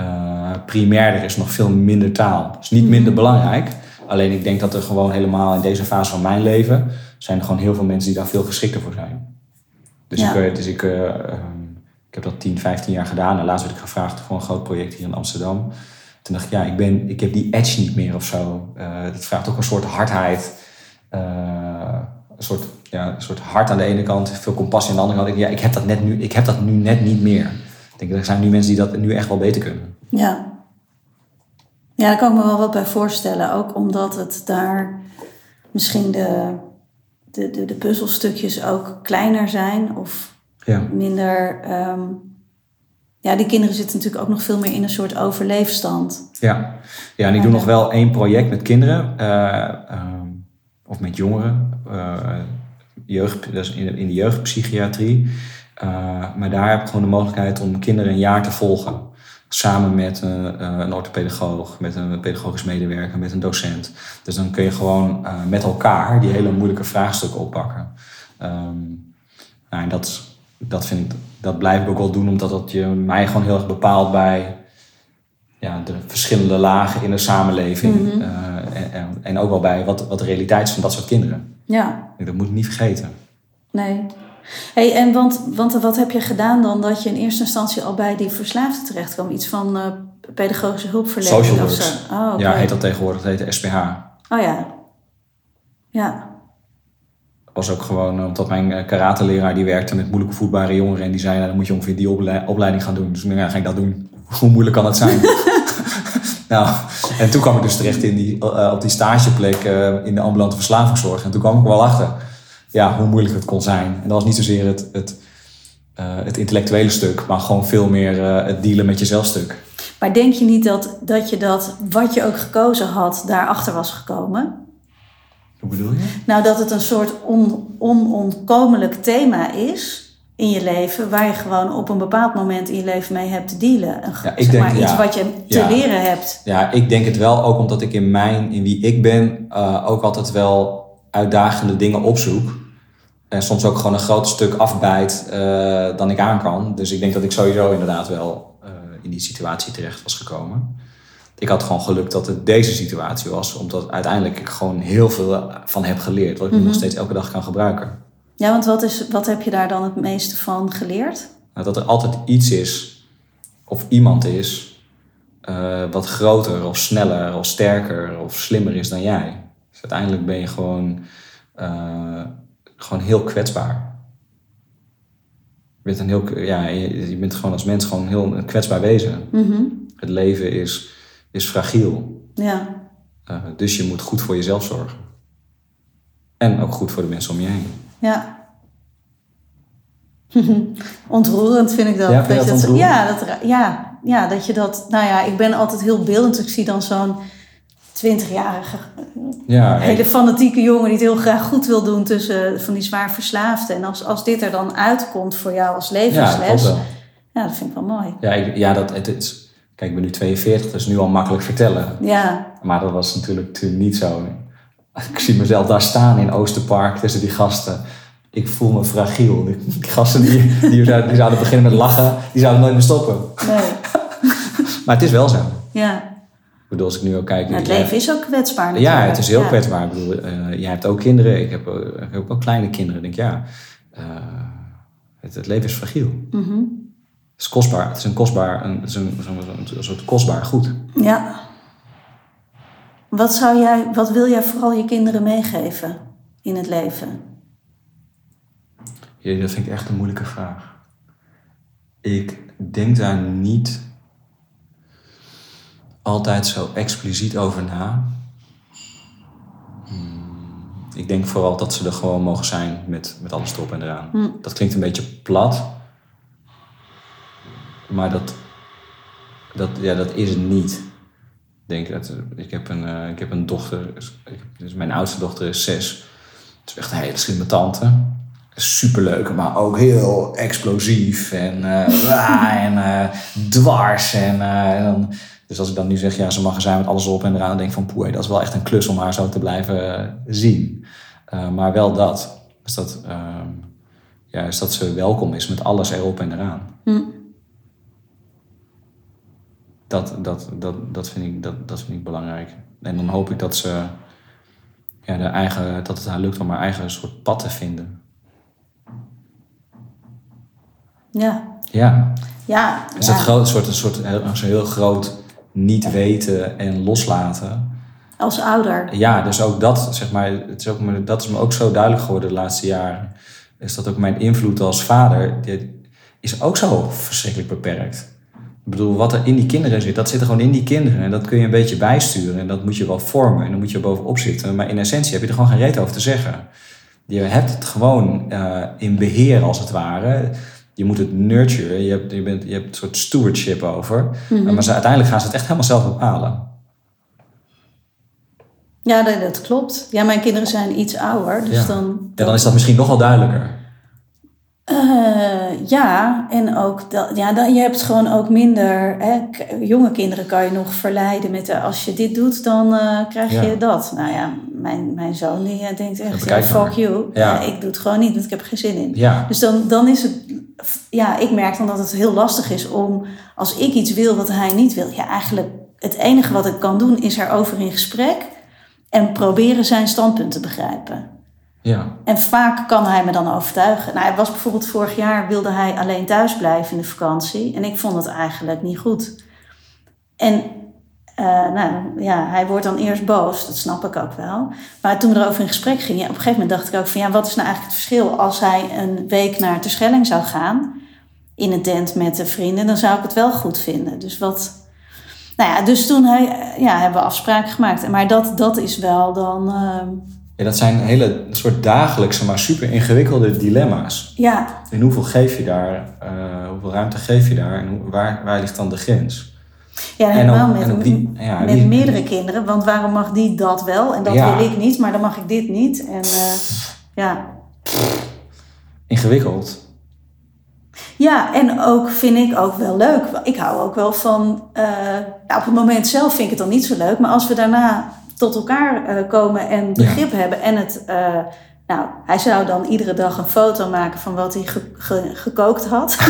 uh, primairder, is nog veel minder taal. Het is niet minder belangrijk. Alleen ik denk dat er gewoon helemaal in deze fase van mijn leven. zijn er gewoon heel veel mensen die daar veel geschikter voor zijn. Dus ja. ik, dus ik, uh, um, ik heb dat 10, 15 jaar gedaan. En laatst werd ik gevraagd voor een groot project hier in Amsterdam. Toen dacht ik, ja, ik, ben, ik heb die edge niet meer of zo. Uh, dat vraagt ook een soort hardheid. Uh, een, soort, ja, een soort hart aan de ene kant, veel compassie aan de andere kant. Ja, ik heb dat, net nu, ik heb dat nu net niet meer. Ik denk, er zijn nu mensen die dat nu echt wel beter kunnen. Ja. Ja, daar kan ik me wel wat bij voorstellen. Ook omdat het daar misschien de, de, de, de puzzelstukjes ook kleiner zijn of Ja. minder. ehm, ja, die kinderen zitten natuurlijk ook nog veel meer in een soort overleefstand. Ja, ja en ik doe nog wel één project met kinderen eh, ehm, of met jongeren, eh, jeugd, dat in, de- jeugdpsychiatrie. Eh, maar daar heb ik gewoon de mogelijkheid om kinderen een jaar te volgen. Samen met een, orthopedagoog, met een pedagogisch medewerker, met een docent. Dus dan kun je gewoon met elkaar die hele moeilijke vraagstukken oppakken. Ehm, nou, en dat, dat, vind ik, dat blijf ik ook wel doen, omdat dat je mij gewoon heel erg bepaalt bij ja, de verschillende lagen in de samenleving. Mhm. eh, en, en, en ook wel bij wat, wat de realiteit is van dat soort kinderen. Ja, Dat moet ik niet vergeten. nee. Hey, en want, want wat heb je gedaan dan dat je in eerste instantie al bij die verslaafde terecht kwam? Iets van eh, pedagogische hulpverlening Social of zo? Oh. Ja, heet dat tegenwoordig, dat heet de SPH. Oh ja. Ja. Was ook gewoon eh, omdat mijn eh, karateleraar die werkte met moeilijk voetbare jongeren. En die zei, nou, dan moet je ongeveer die ople- opleiding gaan doen. Dus ja, ga ik dat doen. Hoe moeilijk kan dat zijn? nou, en toen kwam ik dus terecht in die, eh, op die stageplek in de ambulante verslavingszorg. En toen kwam ik wel achter ja, hoe moeilijk het kon zijn. En dat was niet zozeer het, het, het intellectuele stuk, maar gewoon veel meer het dealen met jezelf stuk. Maar denk je niet dat, dat je dat, wat je ook gekozen had, daarachter was gekomen? Hoe bedoel je? Nou, dat het een soort on, onontkomelijk thema is in je leven, waar je gewoon op een bepaald moment in je leven mee hebt te dealen. Een, Ja, ik zeg denk, maar, iets ja. wat je te Ja. leren hebt. Ja, ik denk het wel, ook omdat ik in mijn, in wie ik ben, eh, ook altijd wel uitdagende dingen opzoek. En soms ook gewoon een groot stuk afbijt eh, dan ik aan kan. Dus ik denk dat ik sowieso inderdaad wel eh, in die situatie terecht was gekomen. Ik had gewoon geluk dat het deze situatie was, omdat uiteindelijk ik gewoon heel veel van heb geleerd, wat ik nog steeds elke dag kan gebruiken. Ja, want wat, is, wat heb je daar dan het meeste van geleerd? Nou, dat er altijd iets is, of iemand is, eh, wat groter of sneller of sterker of slimmer is dan jij. Dus uiteindelijk ben je gewoon, eh, gewoon heel kwetsbaar. Je bent, een heel, ja, je, je bent gewoon als mens gewoon heel een kwetsbaar wezen. Mhm. Het leven is, is fragiel. Ja. Eh, dus je moet goed voor jezelf zorgen. En ook goed voor de mensen om je heen. Ja. ontroerend vind ik dat. Ja, dat, dat ja, dat, ja, ja, dat je dat... Nou ja, ik ben altijd heel beeldend. Ik zie dan zo'n 20-jarige, Ja, hele fanatieke jongen... die het heel graag goed wil doen tussen van die zwaar verslaafden. En als, als dit er dan uitkomt voor jou als ja, dat levensles... Ja, dat vind ik wel mooi. Ja, ik, ja dat, het, is, kijk, ik ben nu 42, dat is nu al makkelijk vertellen. Ja, Maar dat was natuurlijk toen niet zo. Ik zie mezelf daar staan in Oosterpark tussen die gasten. Ik voel me fragiel. Die gasten die, die, zouden, die zouden beginnen met lachen, die zouden nooit meer stoppen. nee. Maar het is wel zo. Ja. Ik bedoel, als ik nu ook kijk... Nou, het leven is ook kwetsbaar natuurlijk. Ja, het is heel Ja. kwetsbaar. Ik bedoel, eh, jij hebt ook kinderen. Ik heb, ook- ik heb ook kleine kinderen. Ik denk, ja, eh, het, het leven is fragiel. Mhm. Het is kostbaar. Het is een kostbaar, een, het is een, soort kostbaar goed. Ja. Wat, zou jij, wat wil jij vooral je kinderen meegeven in het leven? Ja, dat vind ik echt een moeilijke vraag. Ik denk daar niet altijd zo expliciet over na. Hmm, Ik denk vooral dat ze er gewoon mogen zijn met, met alles erop en eraan. Hm. Dat klinkt een beetje plat. Maar dat, dat, ja, dat is het niet. Ik denk dat, ik heb een, eh, ik heb een dochter, dus mijn oudste dochter is zes. Het is echt een hele slimme tante. Superleuk, maar ook heel explosief en, raar en eh, dwars. En, dan, dus als ik dan nu zeg, ja, ze mag er zijn met alles op en eraan, dan denk ik van, poeh, dat is wel echt een klus om haar zo te blijven zien. Maar wel dat. Dus dat, ehm, ja, is dat ze welkom is met alles erop en eraan. Hm. Dat, dat, dat, dat, vind ik, dat, dat vind ik belangrijk. En dan hoop ik dat ze ja, de eigen, dat het haar lukt om haar eigen soort pad te vinden. Ja. Ja, Ja. is ja. dat groot, een soort, een soort heel, een heel groot niet weten en loslaten. Als ouder. Ja, dus ook dat, zeg maar, het is ook, me- dat is me ook zo duidelijk geworden de laatste jaren. Is dat ook mijn invloed als vader, die is ook zo verschrikkelijk beperkt. Ik bedoel, wat er in die kinderen zit, dat zit er gewoon in die kinderen. En dat kun je een beetje bijsturen en dat moet je wel vormen en dan moet je er bovenop zitten. Maar in essentie heb je er gewoon geen reet over te zeggen. Je hebt het gewoon eh, in beheer als het ware. Je moet het nurturen. Je hebt, je bent, je hebt een soort stewardship over. Mhm. Maar ze, uiteindelijk gaan ze het echt helemaal zelf bepalen. Ja, dat, dat klopt. Ja, mijn kinderen zijn iets ouder, dus Ja. dan... Ja, dan is dat misschien nog wel duidelijker. Eh, ja, en ook dat, ja, dan, je hebt gewoon ook minder. Hè, jonge kinderen kan je nog verleiden met eh, als je dit doet, dan eh, krijg je dat. Nou ja, mijn, mijn zoon die denkt echt, fuck you. Ja. Ik doe het gewoon niet, want ik heb er geen zin in. Ja, Dus dan, dan is het, ja, ik merk dan dat het heel lastig is om, als ik iets wil wat hij niet wil, ja, eigenlijk het enige wat ik kan doen is erover in gesprek en proberen zijn standpunt te begrijpen. Ja. En vaak kan hij me dan overtuigen. Nou, hij was bijvoorbeeld vorig jaar wilde hij alleen thuis blijven in de vakantie. En ik vond het eigenlijk niet goed. En eh, nou, ja, hij wordt dan eerst boos, dat snap ik ook wel. Maar toen we erover in gesprek gingen, op een gegeven moment dacht ik ook van ja, wat is nou eigenlijk het verschil als hij een week naar Terschelling zou gaan in een tent met de vrienden, dan zou ik het wel goed vinden. Dus wat. Nou ja, dus toen hij, eh, ja, hebben we afspraken gemaakt. Maar dat, dat is wel dan. ehm, ja dat zijn hele soort dagelijkse, maar super ingewikkelde dilemma's. ja, En hoeveel geef je daar? eh, hoeveel ruimte geef je daar? En hoe- waar, waar ligt dan de grens? Ja, En helemaal met, en ook die- ja, met die- meerdere kinderen. Want waarom mag die dat wel en dat Ja. wil ik niet, maar dan mag ik dit niet. En eh, ja. Ingewikkeld. ja, en ook vind ik ook wel leuk. Ik hou ook wel van. eh, nou, op het moment zelf vind ik het dan niet zo leuk, maar als we daarna tot elkaar eh, komen en begrip hebben en het. eh, nou, hij zou dan iedere dag een foto maken van wat hij ge- ge- gekookt had.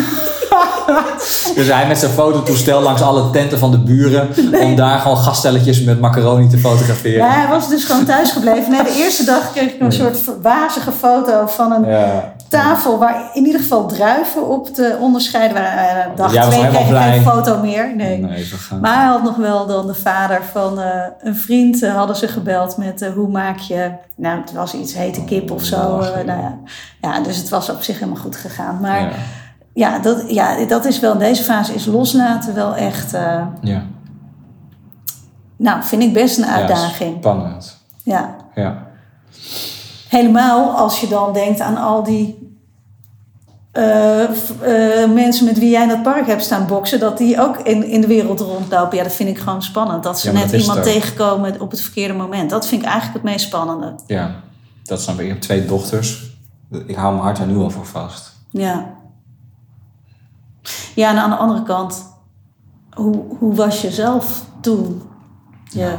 Dus hij met zijn fototoestel langs alle tenten van de buren. Om daar gewoon gaststelletjes met macaroni te fotograferen. Ja, hij was dus gewoon thuisgebleven. Nee, de eerste dag kreeg ik een soort wazige foto van een Ja. Tafel waar in ieder geval druiven op te onderscheiden waren. Uh, dag twee kreeg ik geen foto meer. Nee. Maar hij had nog wel dan de vader van eh, een vriend, eh, hadden ze gebeld met eh, hoe maak je, nou het was iets hete kip of zo. Oh, eh, nou ja. ja, dus het was op zich helemaal goed gegaan. Maar ja. ja, dat, ja, dat is wel in deze fase is loslaten wel echt, eh, Ja. nou vind ik best een uitdaging. spannend. Ja. Ja. Helemaal als je dan denkt aan al die eh, eh, mensen met wie jij in dat park hebt staan boksen, dat die ook in, in de wereld rondlopen. Ja, dat vind ik gewoon spannend. Dat ze Ja, net dat iemand het tegenkomen op het verkeerde moment. Dat vind ik eigenlijk het meest spannende. ja, dat snap ik. Ik heb twee dochters. Ik hou mijn hart daar nu al voor vast. Ja. Ja, en aan de andere kant, hoe, hoe was je zelf toen je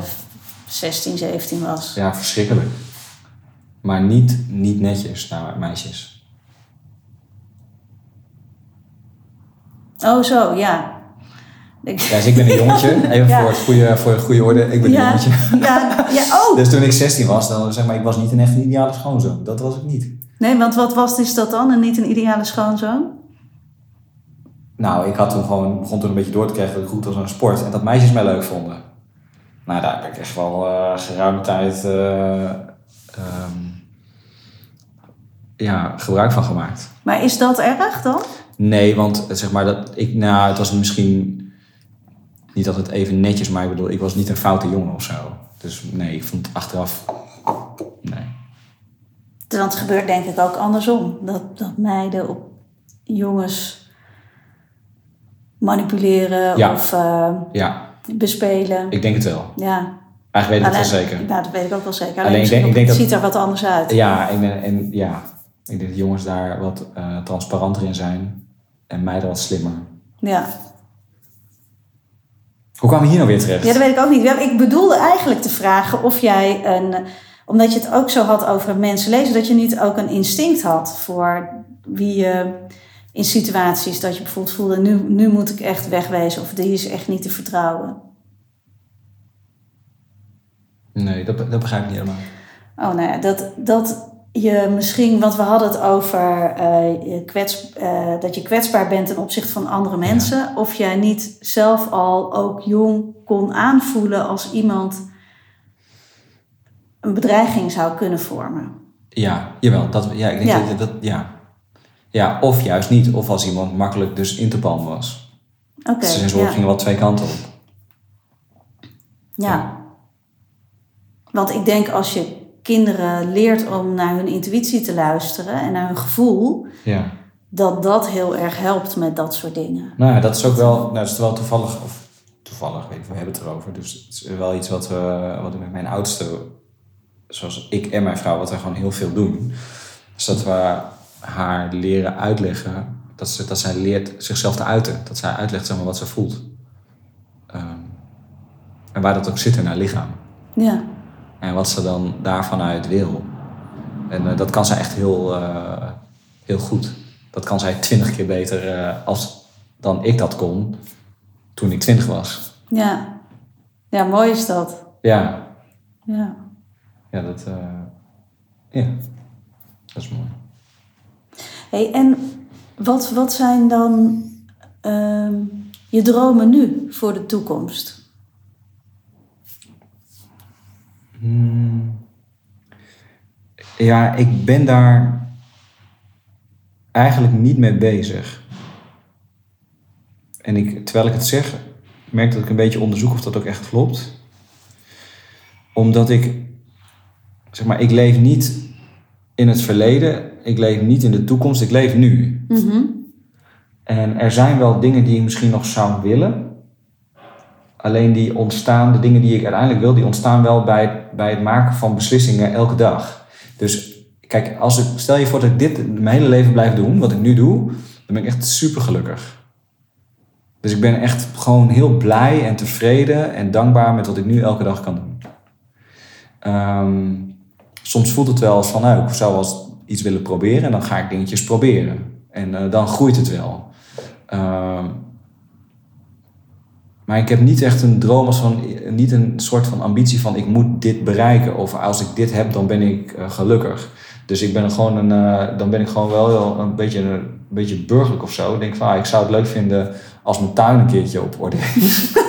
16, 17 was? Ja, verschrikkelijk. Maar niet, niet netjes naar meisjes. Oh, zo, ja. Ik, Ja, dus ik ben een jongetje. Even Ja. voor, het goede, voor de goede orde. Ik ben een jongetje. ja, ja, oh! Dus toen ik 16 was, dan zeg maar, ik was niet een echt ideale schoonzoon. Dat was ik niet. Nee, want wat was is dat dan? En niet een ideale schoonzoon? Nou, ik had toen gewoon, begon toen een beetje door te krijgen dat ik goed was aan sport. En dat meisjes mij leuk vonden. Nou, daar heb ik echt wel eh geruime tijd eh, ehm, ja, gebruik van gemaakt. Maar is dat erg dan? Nee, want zeg maar dat ik, nou, het was misschien niet altijd even netjes, maar ik bedoel, ik was niet een foute jongen of zo. Dus nee, ik vond het achteraf, nee. Want het gebeurt denk ik ook andersom. Dat, dat meiden op jongens manipuleren Ja. of eh, Ja, bespelen. ik denk het wel. Ja. Eigenlijk weet ik het wel zeker. Nou, dat weet ik ook wel zeker. Alleen, Alleen ik denk- ik denk dat- ziet er wat anders uit. Ja, ik ben, en ja, ik denk dat jongens daar wat eh, transparanter in zijn en meiden wat slimmer. Ja. Hoe kwamen we hier nou weer terecht? ja, dat weet ik ook niet. Ik bedoelde eigenlijk te vragen of jij een... Omdat je het ook zo had over mensen lezen... dat je niet ook een instinct had voor wie je... In situaties dat je bijvoorbeeld voelde... Nu, nu moet ik echt wegwezen of die is echt niet te vertrouwen. Nee, dat, dat begrijp ik niet helemaal. Oh, nou ja, dat, dat je misschien, want we hadden het over eh, je kwets, eh, dat je kwetsbaar bent ten opzichte van andere mensen. Of jij niet zelf al ook jong kon aanvoelen als iemand een bedreiging zou kunnen vormen. Ja, jawel. Dat, ja, ik denk Ja. Dat, dat, ja. ja, of juist niet. Of als iemand makkelijk dus in te palmen was. Oké, Dus zijn zorg ja. gingen wel twee kanten op. ja. Want ik denk als je kinderen leert om naar hun intuïtie te luisteren en naar hun gevoel, Ja. dat dat heel erg helpt met dat soort dingen. Nou, ja, dat is ook wel, nou, dat is wel toevallig, of toevallig, weet ik, we hebben het erover. Dus het is wel iets wat we, wat we met mijn oudste, zoals ik en mijn vrouw, wat we gewoon heel veel doen. Is dat we haar leren uitleggen, dat, ze, dat zij leert zichzelf te uiten. Dat zij uitlegt zeg maar, wat ze voelt. Ehm, en waar dat ook zit in haar lichaam. Ja, En wat ze dan daarvan uit wil. En eh, dat kan zij echt heel, eh, heel goed. Dat kan zij twintig keer beter eh, als, dan ik dat kon toen ik twintig was. ja. Ja, mooi is dat. Ja, Ja. ja, dat, ja. dat is mooi. Hey, en wat, wat zijn dan ehm, je dromen nu voor de toekomst? Hmm. Ja, ik ben daar eigenlijk niet mee bezig. En ik, terwijl ik het zeg, merk dat ik een beetje onderzoek of dat ook echt klopt. Omdat ik, zeg maar, ik leef niet in het verleden, ik leef niet in de toekomst, ik leef nu. Mhm. En er zijn wel dingen die ik misschien nog zou willen. Alleen die ontstaan, de dingen die ik uiteindelijk wil, die ontstaan wel bij, bij het maken van beslissingen elke dag. Dus kijk, als ik, stel je voor dat ik dit mijn hele leven blijf doen, wat ik nu doe, dan ben ik echt super gelukkig. Dus ik ben echt gewoon heel blij en tevreden en dankbaar met wat ik nu elke dag kan doen. Ehm, soms voelt het wel als van, nou, ik zou wel iets willen proberen en dan ga ik dingetjes proberen. En eh, dan groeit het wel. Ehm, maar ik heb niet echt een droom als van, niet een soort van ambitie van ik moet dit bereiken. Of als ik dit heb, dan ben ik eh, gelukkig. Dus ik ben gewoon een, eh, dan ben ik gewoon wel een beetje, een beetje burgerlijk of zo. Ik denk van, ah, ik zou het leuk vinden als mijn tuin een keertje op orde is.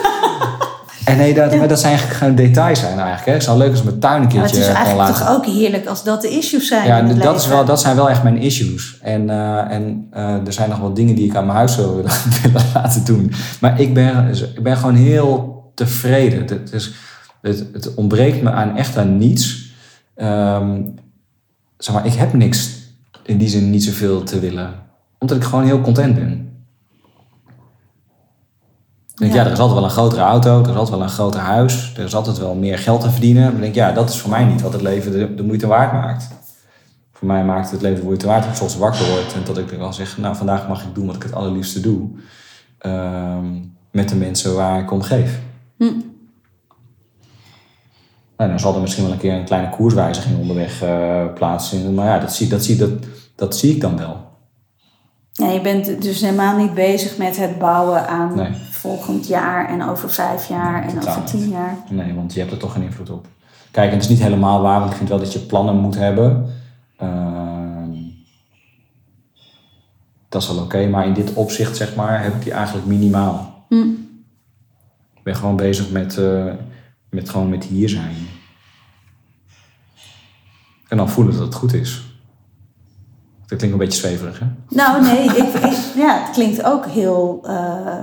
en nee, dat, maar dat zijn eigenlijk geen details zijn eigenlijk. Hè. Het zou leuk als mijn tuin een Maar het keertje is kan eigenlijk toch ook heerlijk als dat de issues zijn ja, dat, is wel, dat zijn wel echt mijn issues. En, eh, en eh, er zijn nog wel dingen die ik aan mijn huis zou willen, willen laten doen. Maar ik ben, ik ben gewoon heel tevreden. Het, het is, het, het ontbreekt me aan echt aan niets. Ehm, zeg maar, ik heb niks in die zin niet zoveel te willen. Omdat ik gewoon heel content ben. Ik denk, Ja. ja. er is altijd wel een grotere auto, er is altijd wel een groter huis, er is altijd wel meer geld te verdienen. Maar ik denk, ja, dat is voor mij niet wat het leven de, de moeite waard maakt. Voor mij maakt het leven de moeite waard dat ik soms wakker word en dat ik dan zeg, nou, vandaag mag ik doen wat ik het allerliefste doe. Ehm, met de mensen waar ik om geef. Hm. Nou, dan zal er misschien wel een keer een kleine koerswijziging onderweg eh, plaatsvinden. Maar ja, dat zie, dat, zie, dat, dat zie ik dan wel. Ja, je bent dus helemaal niet bezig met het bouwen aan Nee. Volgend jaar en over vijf jaar en Totaal over niet. tien jaar. Nee, want je hebt er toch geen invloed op. Kijk, en het is niet helemaal waar, want ik vind wel dat je plannen moet hebben. Ehm, dat is wel oké, maar in dit opzicht, zeg maar, heb ik die eigenlijk minimaal. Hm. Ik ben gewoon bezig met, eh, met, gewoon met hier zijn. En dan voelen dat het goed is. Dat klinkt een beetje zweverig, hè? Nou nee, ik, ik- ja, het klinkt ook heel, eh,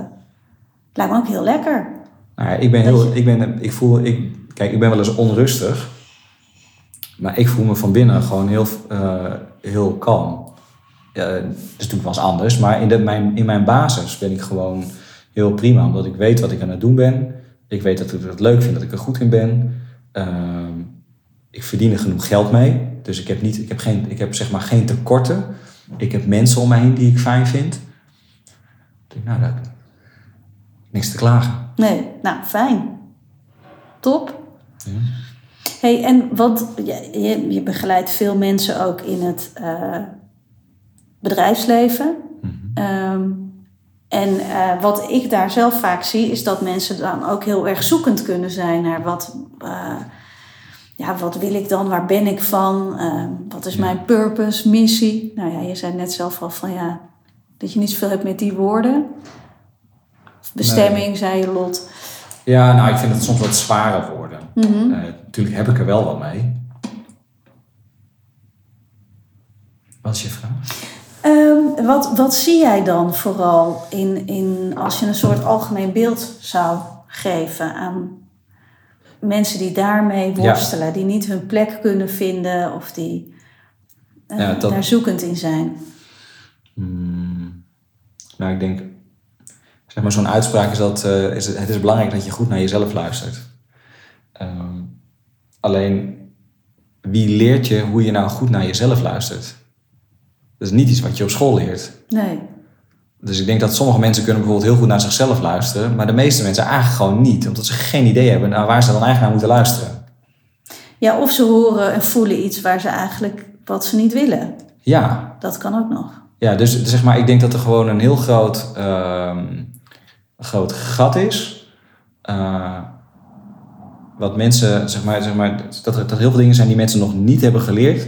lijkt me ook heel lekker. Nou ja, ik ben heel, ik ben, ik voel, ik, kijk, ik ben wel eens onrustig, maar ik voel me van binnen gewoon heel, eh, heel kalm. Ja, dat is natuurlijk wel eens anders, maar in, de, mijn, in mijn basis ben ik gewoon heel prima, omdat ik weet wat ik aan het doen ben. Ik weet dat ik het leuk vind, dat ik er goed in ben. Ehm, ik verdien er genoeg geld mee, dus ik heb, niet, ik heb, geen, ik heb zeg maar geen tekorten. Ik heb mensen om me heen die ik fijn vind. Nou, dat, niks te klagen. Nee, nou fijn. Top. Ja. Hey, en wat, je, je, begeleidt veel mensen ook in het eh, bedrijfsleven. Mhm. Ehm, en eh, wat ik daar zelf vaak zie, is dat mensen dan ook heel erg zoekend kunnen zijn naar wat, eh, ja, wat wil ik dan, waar ben ik van, Ehm, wat is Ja. mijn purpose, missie. Nou ja, je zei net zelf al van ja, dat je niet zoveel hebt met die woorden. Bestemming, zei je Lot. Ja, nou, ik vind het soms wat zware woorden. Mhm. Eh, natuurlijk heb ik er wel wat mee. Wat is je vraag? Ehm, wat, wat zie jij dan vooral in, in, als je een soort algemeen beeld zou geven aan mensen die daarmee worstelen, die niet hun plek kunnen vinden of die eh, Ja, dat- daar zoekend in zijn. Hmm. Nou, ik denk, zeg maar, zo'n uitspraak is dat eh, is het, het is belangrijk dat je goed naar jezelf luistert. Ehm, alleen, wie leert je hoe je nou goed naar jezelf luistert? Dat is niet iets wat je op school leert. Nee. Dus ik denk dat sommige mensen kunnen bijvoorbeeld heel goed naar zichzelf luisteren, maar de meeste mensen eigenlijk gewoon niet, omdat ze geen idee hebben naar waar ze dan eigenlijk naar moeten luisteren. Ja, of ze horen en voelen iets waar ze eigenlijk wat ze niet willen. Ja, Dat kan ook nog. Ja, dus, dus zeg maar, ik denk dat er gewoon een heel groot, ehm, groot gat is. Eh, wat mensen, zeg maar, zeg maar dat er dat heel veel dingen zijn die mensen nog niet hebben geleerd.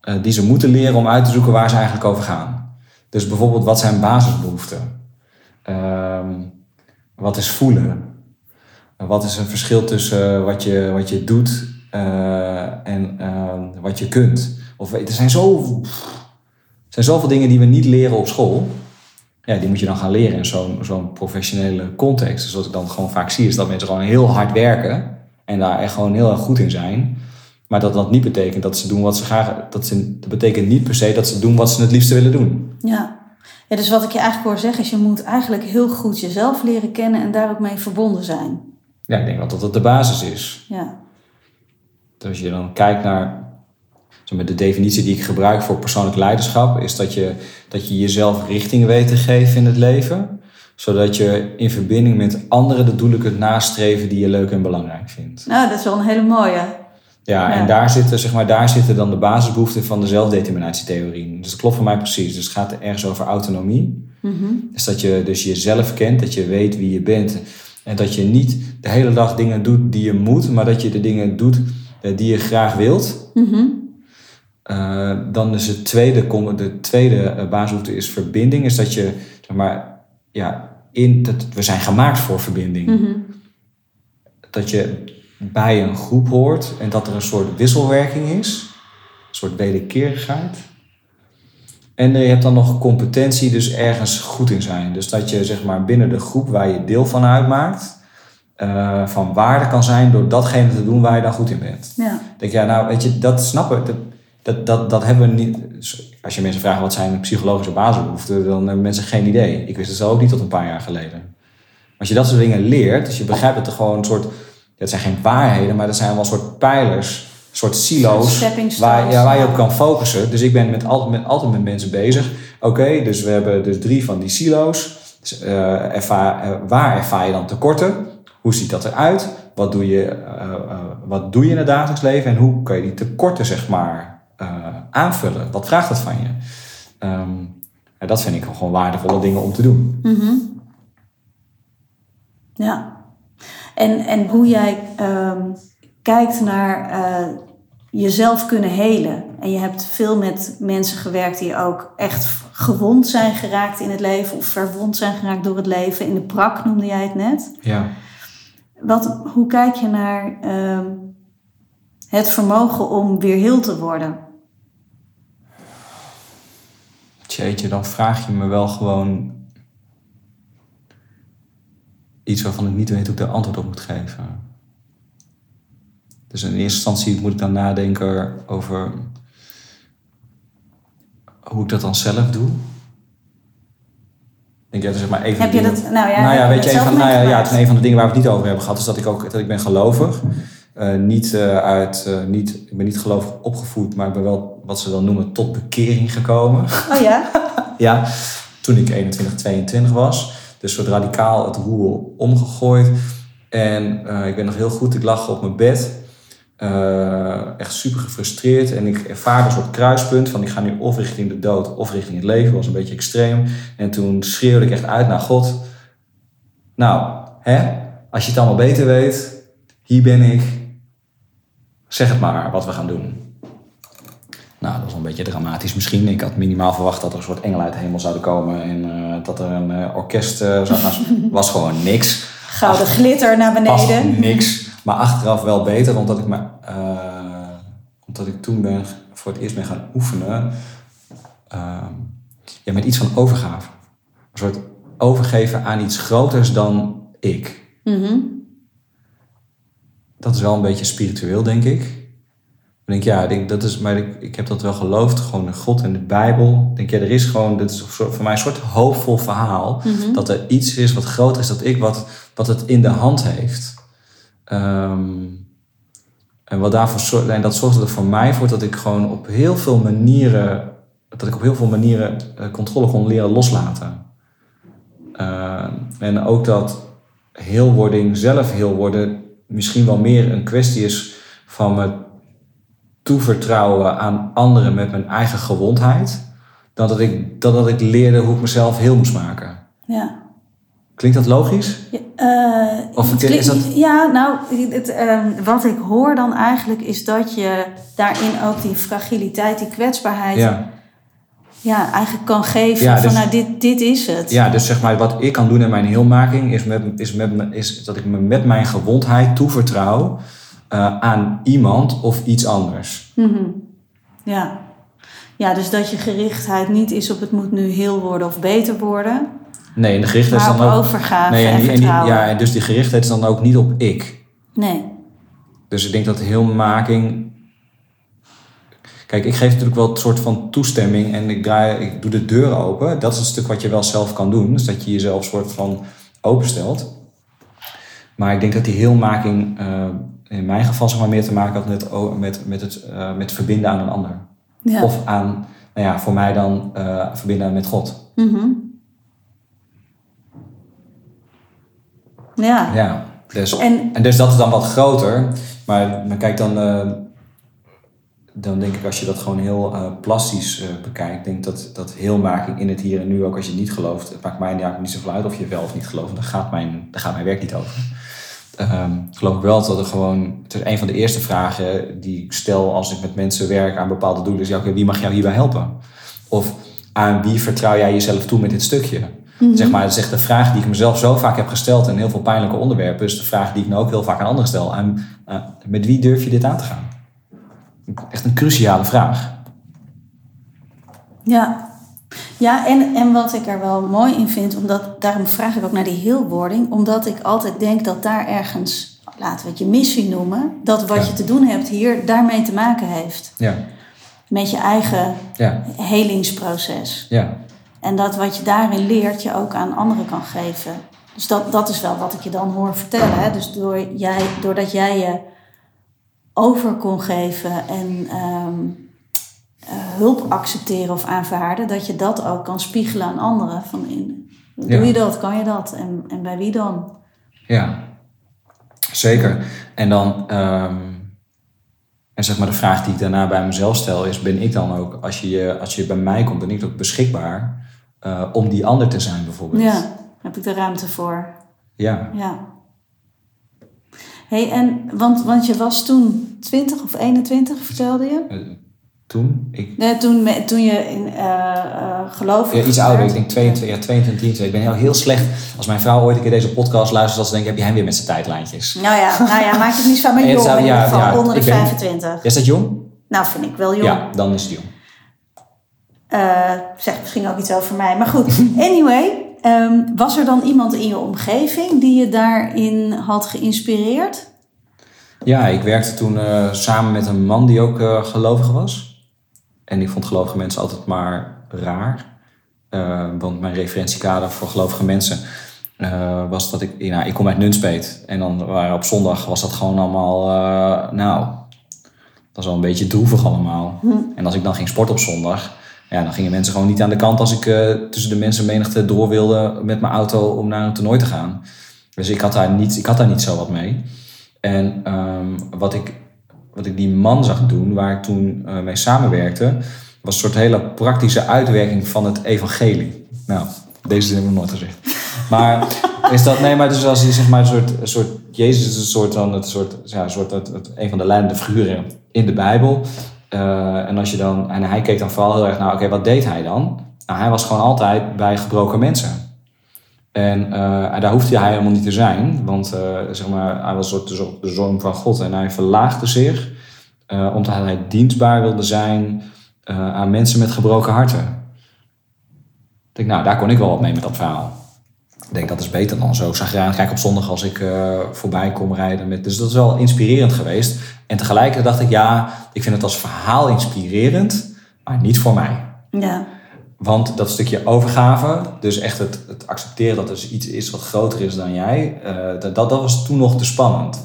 eh, die ze moeten leren om uit te zoeken waar ze eigenlijk over gaan. Dus bijvoorbeeld, wat zijn basisbehoeften? Ehm, wat is voelen? Wat is een verschil tussen wat je, wat je doet eh, en ehm, wat je kunt? Of, er zijn zo er zijn zoveel dingen die we niet leren op school. Ja, die moet je dan gaan leren in zo'n zo'n professionele context. Dus wat ik dan gewoon vaak zie, is dat mensen gewoon heel hard werken. En daar echt gewoon heel erg goed in zijn. Maar dat dat niet betekent dat ze doen wat ze graag... Dat, ze, dat betekent niet per se dat ze doen wat ze het liefste willen doen. Ja. ja, dus wat ik je eigenlijk hoor zeggen is, je moet eigenlijk heel goed jezelf leren kennen en daar ook mee verbonden zijn. Ja, ik denk dat dat de basis is. Ja, Dus als je dan kijkt naar de definitie die ik gebruik voor persoonlijk leiderschap, is dat je, dat je jezelf richting weet te geven in het leven, zodat je in verbinding met anderen de doelen kunt nastreven die je leuk en belangrijk vindt. nou dat is wel een hele mooie. Ja, Ja. en daar zitten, zeg maar, daar zitten dan de basisbehoeften van de zelfdeterminatietheorie. in. Dus dat klopt voor mij precies. Dus het gaat ergens over autonomie. Mhm. Dus dat je dus jezelf kent, dat je weet wie je bent. En dat je niet de hele dag dingen doet die je moet, maar dat je de dingen doet eh, die je graag wilt. Mhm. Eh, dan is het tweede, de tweede eh, basisbehoefte is verbinding. Is dat je, zeg maar, ja, in, dat, we zijn gemaakt voor verbinding. Mhm. Dat je bij een groep hoort en dat er een soort wisselwerking is. Een soort wederkerigheid. En je hebt dan nog competentie, dus ergens goed in zijn. Dus dat je zeg maar binnen de groep waar je deel van uitmaakt, eh, van waarde kan zijn door datgene te doen waar je dan goed in bent. Ja. Denk, ja, nou, weet je, dat snappen, dat, dat, dat, dat hebben we niet. Als je mensen vraagt wat zijn psychologische basisbehoeften, dan hebben mensen geen idee. Ik wist het zelf ook niet tot een paar jaar geleden. Als je dat soort dingen leert, dus je begrijpt dat er gewoon een soort, het zijn geen waarheden, maar dat zijn wel een soort pijlers, een soort silo's, waar, ja, waar je op kan focussen. Dus ik ben met, altijd, met, altijd met mensen bezig. Oké, dus we hebben dus drie van die silo's. Dus, eh, ervaar, eh, waar ervaar je dan tekorten? Hoe ziet dat eruit? Wat doe je, eh, wat doe je in het dagelijks leven? En hoe kan je die tekorten, zeg maar, aanvullen? Wat vraagt dat van je? Ehm, ja, dat vind ik gewoon waardevolle dingen om te doen. Mhm. Ja. En, en hoe jij ehm, kijkt naar eh, jezelf kunnen helen. En je hebt veel met mensen gewerkt die ook echt gewond zijn geraakt in het leven. Of verwond zijn geraakt door het leven. In de prak noemde jij het net. Ja. Wat, hoe kijk je naar ehm, het vermogen om weer heel te worden? Jeetje, dan vraag je me wel gewoon iets waarvan ik niet weet hoe ik daar antwoord op moet geven. Dus in eerste instantie moet ik dan nadenken over hoe ik dat dan zelf doe. Denk, ja, zeg maar even Heb je dat, nou ja, nou ja, weet je, een van, nou ja, ja, meegemaakt? het is een van de dingen waar we het niet over hebben gehad, is dat ik ook dat ik ben gelovig. Eh, niet eh, uit, eh, niet, ik ben niet gelovig opgevoed, maar ik ben wel wat ze dan noemen tot bekering gekomen. Oh ja? Ja, toen ik 21, 22 was. Dus soort radicaal het roer omgegooid. En ik ben nog heel goed, ik lag op mijn bed. echt super gefrustreerd. En ik ervaarde een soort kruispunt van ik ga nu of richting de dood of richting het leven. was een beetje extreem. En toen schreeuwde ik echt uit naar God. Nou, hè, als je het allemaal beter weet, hier ben ik. Zeg het maar wat we gaan doen. Nou, dat was een beetje dramatisch misschien. Ik had minimaal verwacht dat er een soort engelen uit de hemel zouden komen en eh, dat er een eh, orkest eh, zou gaan. was gewoon niks. Gouden glitter naar Was beneden. niks. Maar achteraf wel beter, omdat ik, me, omdat ik toen ben, voor het eerst ben gaan oefenen. ehm, ja, met iets van overgave. Een soort overgeven aan iets groters dan ik. Mhm. Dat is wel een beetje spiritueel, denk ik. Ik denk, ja, ik denk, dat is, maar ik, ik heb dat wel geloofd, gewoon in God en de Bijbel. Ik denk, ja, er is gewoon, dit is voor mij een soort hoopvol verhaal. Mhm. Dat er iets is wat groter is dan ik, wat, wat het in de hand heeft. Ehm, en wat daarvoor zorgt, en dat zorgt er voor mij voor dat ik gewoon op heel veel manieren, dat ik op heel veel manieren eh, controle kon leren loslaten. Eh, en ook dat heelwording, zelf heel worden, misschien wel meer een kwestie is van me toevertrouwen aan anderen met mijn eigen gewondheid, dan dat ik, dan dat ik leerde hoe ik mezelf heel moest maken. Ja. Klinkt dat logisch? Ja, eh, Of het is klinkt- dat- Ja, nou, het, ehm, wat ik hoor dan eigenlijk is dat je daarin ook die fragiliteit, die kwetsbaarheid, ja, Ja. eigenlijk kan geven Ja, van dus- nou, dit, dit is het. ja, dus zeg maar, wat ik kan doen in mijn heelmaking is, met, is, met, me- is dat ik me met mijn gewondheid toevertrouw eh, aan iemand of iets anders. Mhm. ja. Ja, dus dat je gerichtheid niet is op het moet nu heel worden of beter worden, Nee, en de gerichtheid is dan ook. overgave Nee, en, die, en, die- ja, en dus die gerichtheid is dan ook niet op ik. Nee. Dus ik denk dat heelmaking. Kijk, ik geef natuurlijk wel een soort van toestemming en ik, draai, ik doe de deur open. Dat is een stuk wat je wel zelf kan doen. Dus dat je jezelf een soort van openstelt. Maar ik denk dat die heelmaking eh, in mijn geval zeg maar meer te maken had met, o- met, met, het, eh, met verbinden aan een ander. Ja. Of aan, nou ja, voor mij dan eh, verbinden met God. Mhm. Ja. Ja, dus, En En dus dat is dan wat groter. Maar, maar kijk, dan, dan denk ik als je dat gewoon heel eh, plastisch eh, bekijkt, denk ik dat, dat heelmaking in het hier en nu, ook als je niet gelooft, het maakt mij eigenlijk niet zoveel uit of je wel of niet gelooft. Daar gaat mijn, daar gaat mijn werk niet over. Ik geloof ook wel dat er gewoon, het is een van de eerste vragen die ik stel als ik met mensen werk aan bepaalde doelen, is ja, oké, wie mag jou hierbij helpen? Of aan wie vertrouw jij jezelf toe met dit stukje? Zeg maar, dat is echt de vraag die ik mezelf zo vaak heb gesteld in heel veel pijnlijke onderwerpen. is de vraag die ik nou ook heel vaak aan anderen stel. Eh, met wie durf je dit aan te gaan? Echt een cruciale vraag. Ja, ja en, en wat ik er wel mooi in vind, omdat, daarom vraag ik ook naar die heelwording, omdat ik altijd denk dat daar ergens, laten we het je missie noemen, dat wat Ja. je te doen hebt hier daarmee te maken heeft. Ja, Met je eigen ja, helingsproces. ja. En dat wat je daarin leert, je ook aan anderen kan geven. Dus dat, dat is wel wat ik je dan hoor vertellen. Hè? Dus door jij, doordat jij je over kon geven en ehm, eh, hulp accepteren of aanvaarden, dat je dat ook kan spiegelen aan anderen. Van in, doe Ja. je dat, kan je dat en, en bij wie dan? Ja, zeker. En dan, ehm, en zeg maar de vraag die ik daarna bij mezelf stel is, ben ik dan ook, als je, als je bij mij komt, ben ik ook beschikbaar eh, om die ander te zijn bijvoorbeeld? Ja, heb ik de ruimte voor. Ja, Ja. Hey, en, want, want je was toen 20 of 21, vertelde je? Eh, toen, ik, Nee, toen, me- toen je in uh, geloof ja, iets ouder, ik denk 22, ja, 22, 23. Ik ben heel, heel slecht. Als mijn vrouw ooit een keer deze podcast luistert, dan denk ik, heb je hem weer met zijn tijdlijntjes. Nou ja, nou ja, maak je het niet Nee, het jong zou- in ja, ieder geval, ja, onder de ik ben- 25. Is dat jong? Nou, vind ik wel jong. Ja, dan is het jong. Eh, zegt misschien ook iets over mij. Maar goed, anyway. Ehm, was er dan iemand in je omgeving die je daarin had geïnspireerd? Ja, ik werkte toen eh, samen met een man die ook eh, gelovig was. En ik vond gelovige mensen altijd maar raar. Eh, want mijn referentiekader voor gelovige mensen eh, was dat ik... Nou, ik kom uit Nunspeet. En dan waren op zondag was dat gewoon allemaal... nou, dat was wel een beetje droevig allemaal. En als ik dan ging sporten op zondag... Ja, dan gingen mensen gewoon niet aan de kant als ik eh, tussen de mensenmenigte door wilde met mijn auto om naar een toernooi te gaan. Dus ik had daar niet, ik had daar niet zo wat mee. En ehm, wat, ik, wat ik die man zag doen, waar ik toen eh, mee samenwerkte, was een soort hele praktische uitwerking van het evangelie. Nou, deze zin heb ik nog nooit gezegd. Maar is dat, nee, maar dus als je zeg maar een soort, een soort Jezus is een soort dan het soort, ja, een soort het, het, een van de leidende figuren in de Bijbel. Eh, en als je dan, en hij keek dan vooral heel erg naar, oké, wat deed hij dan? Nou, hij was gewoon altijd bij gebroken mensen. En eh, daar hoefde hij helemaal niet te zijn, want eh, zeg maar, hij was soort de, zoon van God en hij verlaagde zich omdat hij dienstbaar wilde zijn aan mensen met gebroken harten. Ik denk, nou, daar kon ik wel wat mee met dat verhaal. Ik denk dat is beter dan zo zagrijnig kijk op zondag als ik eh, voorbij kom rijden. Met, dus dat is wel inspirerend geweest. En tegelijkertijd dacht ik, ja, ik vind het als verhaal inspirerend, maar niet voor mij. Ja. Want dat stukje overgave, dus echt het, het accepteren dat er iets is wat groter is dan jij, eh, dat, dat was toen nog te spannend.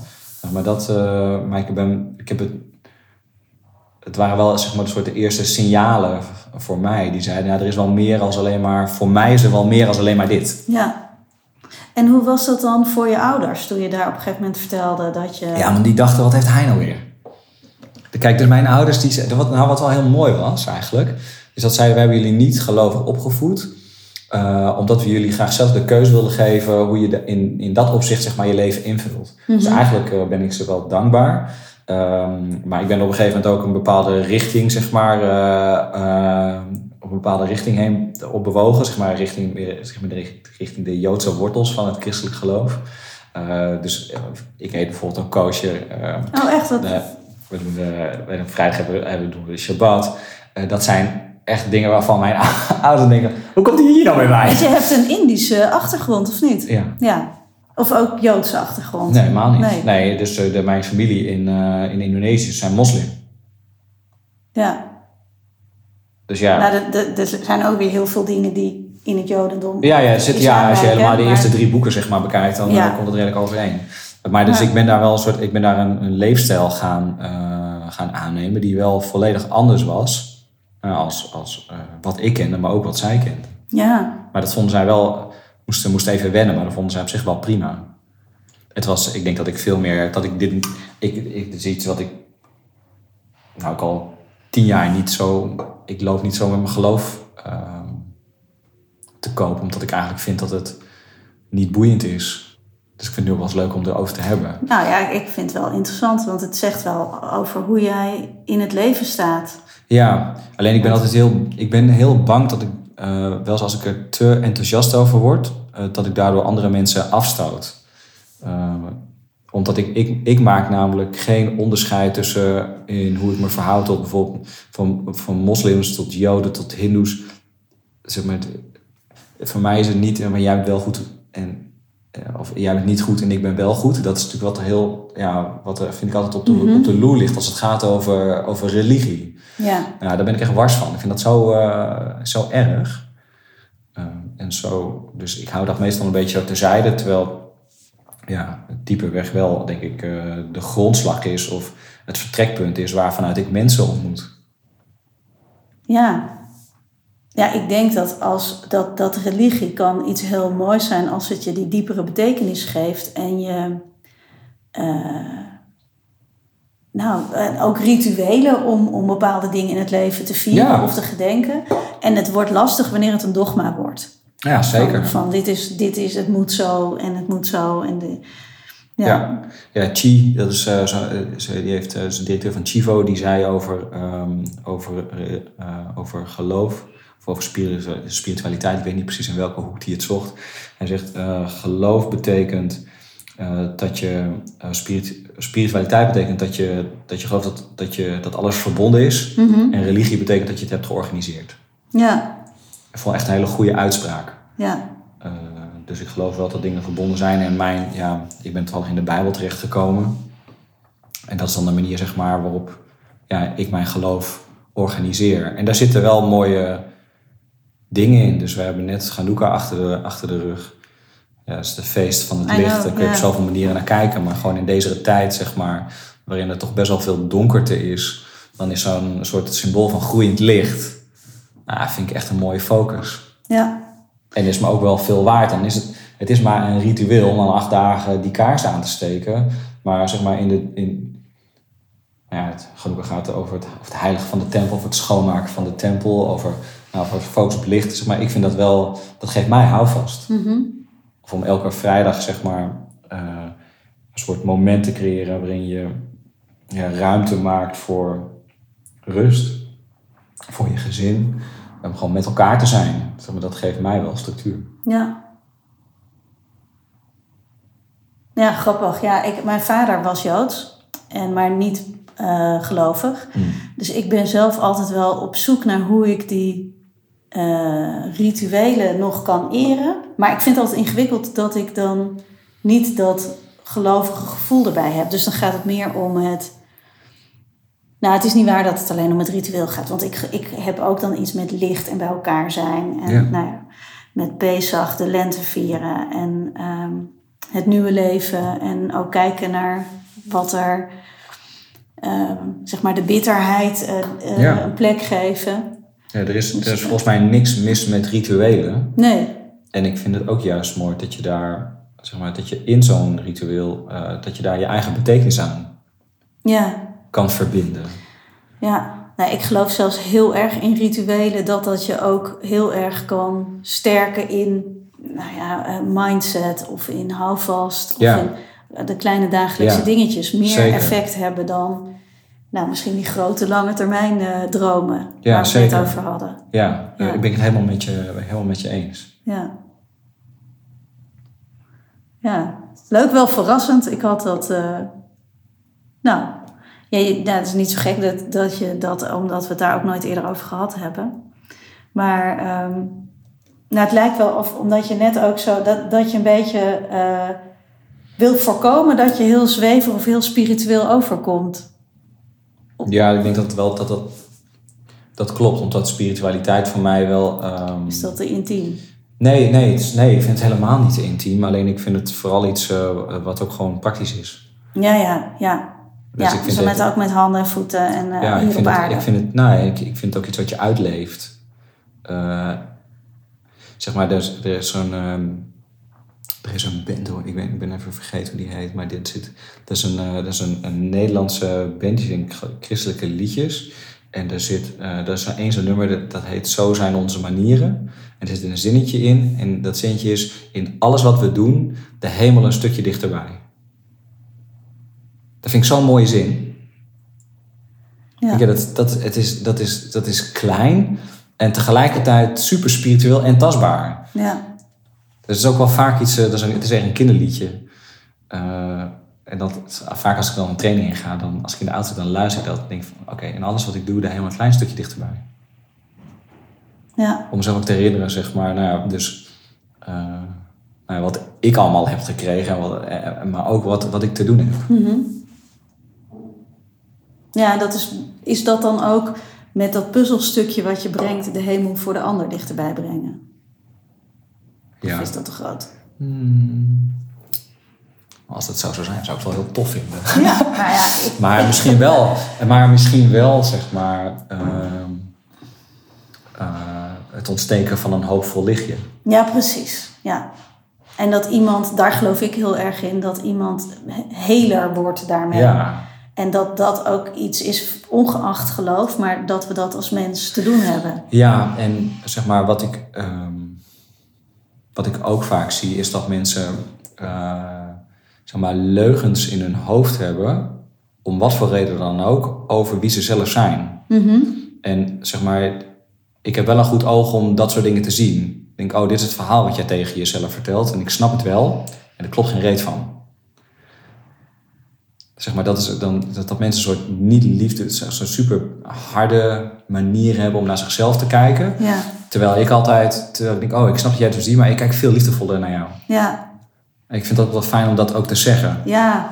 Maar, dat, eh, maar ik, ben, ik heb het. Het waren wel zeg maar, een soort de eerste signalen voor mij. Die zeiden, ja, er is wel meer als alleen maar. Voor mij is er wel meer als alleen maar dit. Ja. En hoe was dat dan voor je ouders toen je daar op een gegeven moment vertelde dat je. Ja, maar die dachten, wat heeft hij nou weer? Kijk, dus mijn ouders, die, wat, nou, wat wel heel mooi was eigenlijk, is dat zeiden, we hebben jullie niet gelovig opgevoed. eh, omdat we jullie graag zelf de keuze wilden geven hoe je de, in, in dat opzicht zeg maar, je leven invult. Dus eigenlijk eh, ben ik ze wel dankbaar. Ehm, maar ik ben op een gegeven moment ook een bepaalde richting, zeg maar, eh, op een bepaalde richting heen op bewogen. Zeg maar, richting, zeg maar, richting de Joodse wortels van het christelijk geloof. Eh, dus eh, ik heet bijvoorbeeld een kosher. eh, Oh, echt? Wat... we doen, we vrijdag hebben, we- hebben, doen we de Shabbat. Dat zijn echt dingen waarvan mijn ouders denken: hoe komt hij hier nou weer bij? Want je hebt een Indische achtergrond, of niet? Ja. Ja. Of ook Joodse achtergrond? Nee, helemaal niet. Nee. Nee, dus de, mijn familie in, in Indonesië zijn moslim. Ja. Dus ja, Nou, er zijn ook weer heel veel dingen die in het Jodendom. ja, ja, zit, ja als je helemaal de eerste drie boeken zeg maar, bekijkt, dan eh, Ja. komt het redelijk overeen. Maar dus Ja. ik ben daar wel een soort, ik ben daar een, een leefstijl gaan, eh, gaan aannemen die wel volledig anders was eh, als, als wat ik kende, maar ook wat zij kende. Ja. Maar dat vonden zij wel, moesten moest even wennen, maar dat vonden zij op zich wel prima. Het was, ik denk dat ik veel meer, dat ik dit, ik, ik, dit is iets wat ik, nou ik al tien jaar niet zo, ik loop niet zo met mijn geloof ehm, te koop, omdat ik eigenlijk vind dat het niet boeiend is. Dus ik vind het nu wel eens leuk om erover te hebben. Nou ja, ik vind het wel interessant, want het zegt wel over hoe jij in het leven staat. Ja, alleen ik ben altijd heel, ik ben heel bang dat ik, eh, wel eens als ik er te enthousiast over word, eh, dat ik daardoor andere mensen afstoot. Eh, omdat ik, ik, ik maak namelijk geen onderscheid tussen in hoe ik me verhoud tot bijvoorbeeld van, van moslims tot joden tot hindoes. Zeg maar, voor mij is het niet, maar jij bent wel goed en eh, of jij bent niet goed en ik ben wel goed. Dat is natuurlijk wat er heel, ja, wat er, vind ik altijd op de, op de loer ligt als het gaat over, over religie. Ja. Ja, daar ben ik echt wars van. Ik vind dat zo, eh, zo erg. Eh, en zo, dus ik hou dat meestal een beetje terzijde. Terwijl ja, het diepe weg wel, denk ik, eh, de grondslag is of het vertrekpunt is waarvanuit ik mensen ontmoet. Ja. Ja, ik denk dat, als, dat, dat religie kan iets heel moois zijn als het je die diepere betekenis geeft en je. eh, nou, ook rituelen om, om bepaalde dingen in het leven te vieren Ja. of te gedenken. En het wordt lastig wanneer het een dogma wordt. Ja, zeker. Van, van dit, is, dit is, het moet zo en het moet zo. En de, ja. Ja. Ja, Chi, dat is, eh, zo, eh, ze- die heeft, eh, de directeur van Chivo, die zei over, ehm, over, over geloof, of over spiritu- spiritualiteit, ik weet niet precies in welke hoek hij het zocht. Hij zegt, geloof betekent dat je, spirit, spiritualiteit betekent dat je, dat je gelooft dat, dat, je, dat alles verbonden is. Mhm. En religie betekent dat je het hebt georganiseerd. ja, Ik vond echt een hele goede uitspraak. ja, Eh, dus ik geloof wel dat dingen verbonden zijn. En mijn, ja, ik ben toevallig in de Bijbel terechtgekomen. En dat is dan de manier, zeg maar, waarop ja, ik mijn geloof organiseer. En daar zitten wel mooie dingen in. Dus we hebben net Hanukkah achter de, achter de rug. Ja, dat is de feest van het I licht. know, Daar kun je op zoveel manieren naar kijken. Maar gewoon in deze tijd, zeg maar, waarin er toch best wel veel donkerte is. Dan is zo'n soort symbool van groeiend licht. Nou, vind ik echt een mooie focus. ja, En is me ook wel veel waard. Dan is het, het is maar een ritueel om dan acht dagen die kaars aan te steken. Maar zeg maar in de. In, nou ja, het gelukkig gaat het over het, over het heilige van de tempel, over het schoonmaken van de tempel, over, nou, over het focus op licht. Zeg maar, ik vind dat wel, dat geeft mij houvast. Of om elke vrijdag zeg maar eh, een soort moment te creëren waarin je ja, ruimte maakt voor rust, voor je gezin. Om gewoon met elkaar te zijn. Zeg maar, dat geeft mij wel structuur. ja. Ja, grappig. Ja, ik, mijn vader was Joods, en maar niet eh, gelovig. Hmm. Dus ik ben zelf altijd wel op zoek naar hoe ik die eh, rituelen nog kan eren. Maar ik vind het altijd ingewikkeld dat ik dan niet dat gelovige gevoel erbij heb. Dus dan gaat het meer om het. Nou, het is niet waar dat het alleen om het ritueel gaat. Want ik, ik heb ook dan iets met licht en bij elkaar zijn. En Ja. nou ja, met Pesach, de lente vieren. En ehm, het nieuwe leven. En ook kijken naar wat er, ehm, zeg maar, de bitterheid eh, eh, Ja. een plek geven. Ja, er, is, er is volgens mij niks mis met rituelen. Nee, En ik vind het ook juist mooi dat je daar, zeg maar, dat je in zo'n ritueel, eh, dat je daar je eigen betekenis aan ja. Kan verbinden. Ja, nou, ik geloof zelfs heel erg in rituelen dat dat je ook heel erg kan sterken in nou ja, eh, mindset of in houvast of Ja. in eh, de kleine dagelijkse Ja, dingen meer zeker. effect hebben dan nou, misschien die grote lange termijn eh, dromen Ja, waar we zeker. het over hadden. Ja, Ja. ik ben het helemaal met je, helemaal met je eens. Ja. Ja, leuk, wel verrassend. Ik had dat. nou, ja, je- ja, het is niet zo gek dat, dat je dat, omdat we het daar ook nooit eerder over gehad hebben. Maar ehm, nou, het lijkt wel of, omdat je net ook zo, dat, dat je een beetje eh wil voorkomen dat je heel zweverig of heel spiritueel overkomt. Ja, ik denk dat wel dat dat, dat klopt, omdat spiritualiteit voor mij wel. ehm, Is dat te intiem? Nee, nee, het is, nee, ik vind het helemaal niet te intiem. Alleen ik vind het vooral iets eh, wat ook gewoon praktisch is. Ja, ja, ja. Dus ja, ik vind zo met ook met handen en voeten en eh ja, ik hier vind, het, aarde. ik vind het, nou, ik, ik vind het ook iets wat je uitleeft. Eh, zeg maar, er is, er is zo'n. ehm, er is een band, hoor. Ik, ben, ik ben even vergeten hoe die heet, maar dit zit. Dat is een, eh, dat is een, een Nederlandse band, die zingt christelijke liedjes. En er zit, eh er is één zo'n nummer, dat, dat heet Zo zijn onze manieren. En er zit een zinnetje in, en dat zinnetje is: In alles wat we doen, de hemel een stukje dichterbij. Dat vind ik zo'n mooie zin. Ja. Ja. dat, dat, het is, dat, is, dat is klein en tegelijkertijd super spiritueel en tastbaar. ja. Dat is ook wel vaak iets, eh, dat is een, het is echt een kinderliedje. Eh, en dat, vaak als ik dan een training in ga, dan, als ik in de auto zit, dan luister ik dat. En denk ik van, oké, en alles wat ik doe, daar helemaal een klein stukje dichterbij. ja. Om mezelf ook te herinneren, zeg maar, nou ja, dus... eh, nou ja, wat ik allemaal heb gekregen, en wat, maar ook wat, wat ik te doen heb. Mhm. Ja, dat is, is dat dan ook met dat puzzelstukje wat je brengt, de hemel voor de ander dichterbij brengen? Ja. Of is dat te groot? Hmm. Als dat zo zou zijn, zou ik het wel heel tof vinden. Ja, nou ja, ik, Maar misschien wel, maar misschien wel zeg maar ehm, eh, het ontsteken van een hoopvol lichtje. ja, precies. Ja. En dat iemand, daar geloof ik heel erg in, dat iemand heler wordt daarmee. Ja, En dat dat ook iets is, ongeacht geloof, maar dat we dat als mens te doen hebben. ja en zeg maar wat ik, ehm, wat ik ook vaak zie is dat mensen eh, zeg maar leugens in hun hoofd hebben, om wat voor reden dan ook, over wie ze zelf zijn. Mhm. En zeg maar, ik heb wel een goed oog om dat soort dingen te zien. Ik denk, oh, dit is het verhaal wat jij tegen jezelf vertelt. En ik snap het wel. En er klopt geen reet van. Zeg maar, dat, is dan, dat, dat mensen een soort niet-liefde, zo'n super harde manier hebben om naar zichzelf te kijken. Ja, Terwijl ik altijd, terwijl ik denk, oh, ik snap dat jij het zo ziet, maar ik kijk veel liefdevoller naar jou. ja, En ik vind dat wel fijn om dat ook te zeggen. Ja,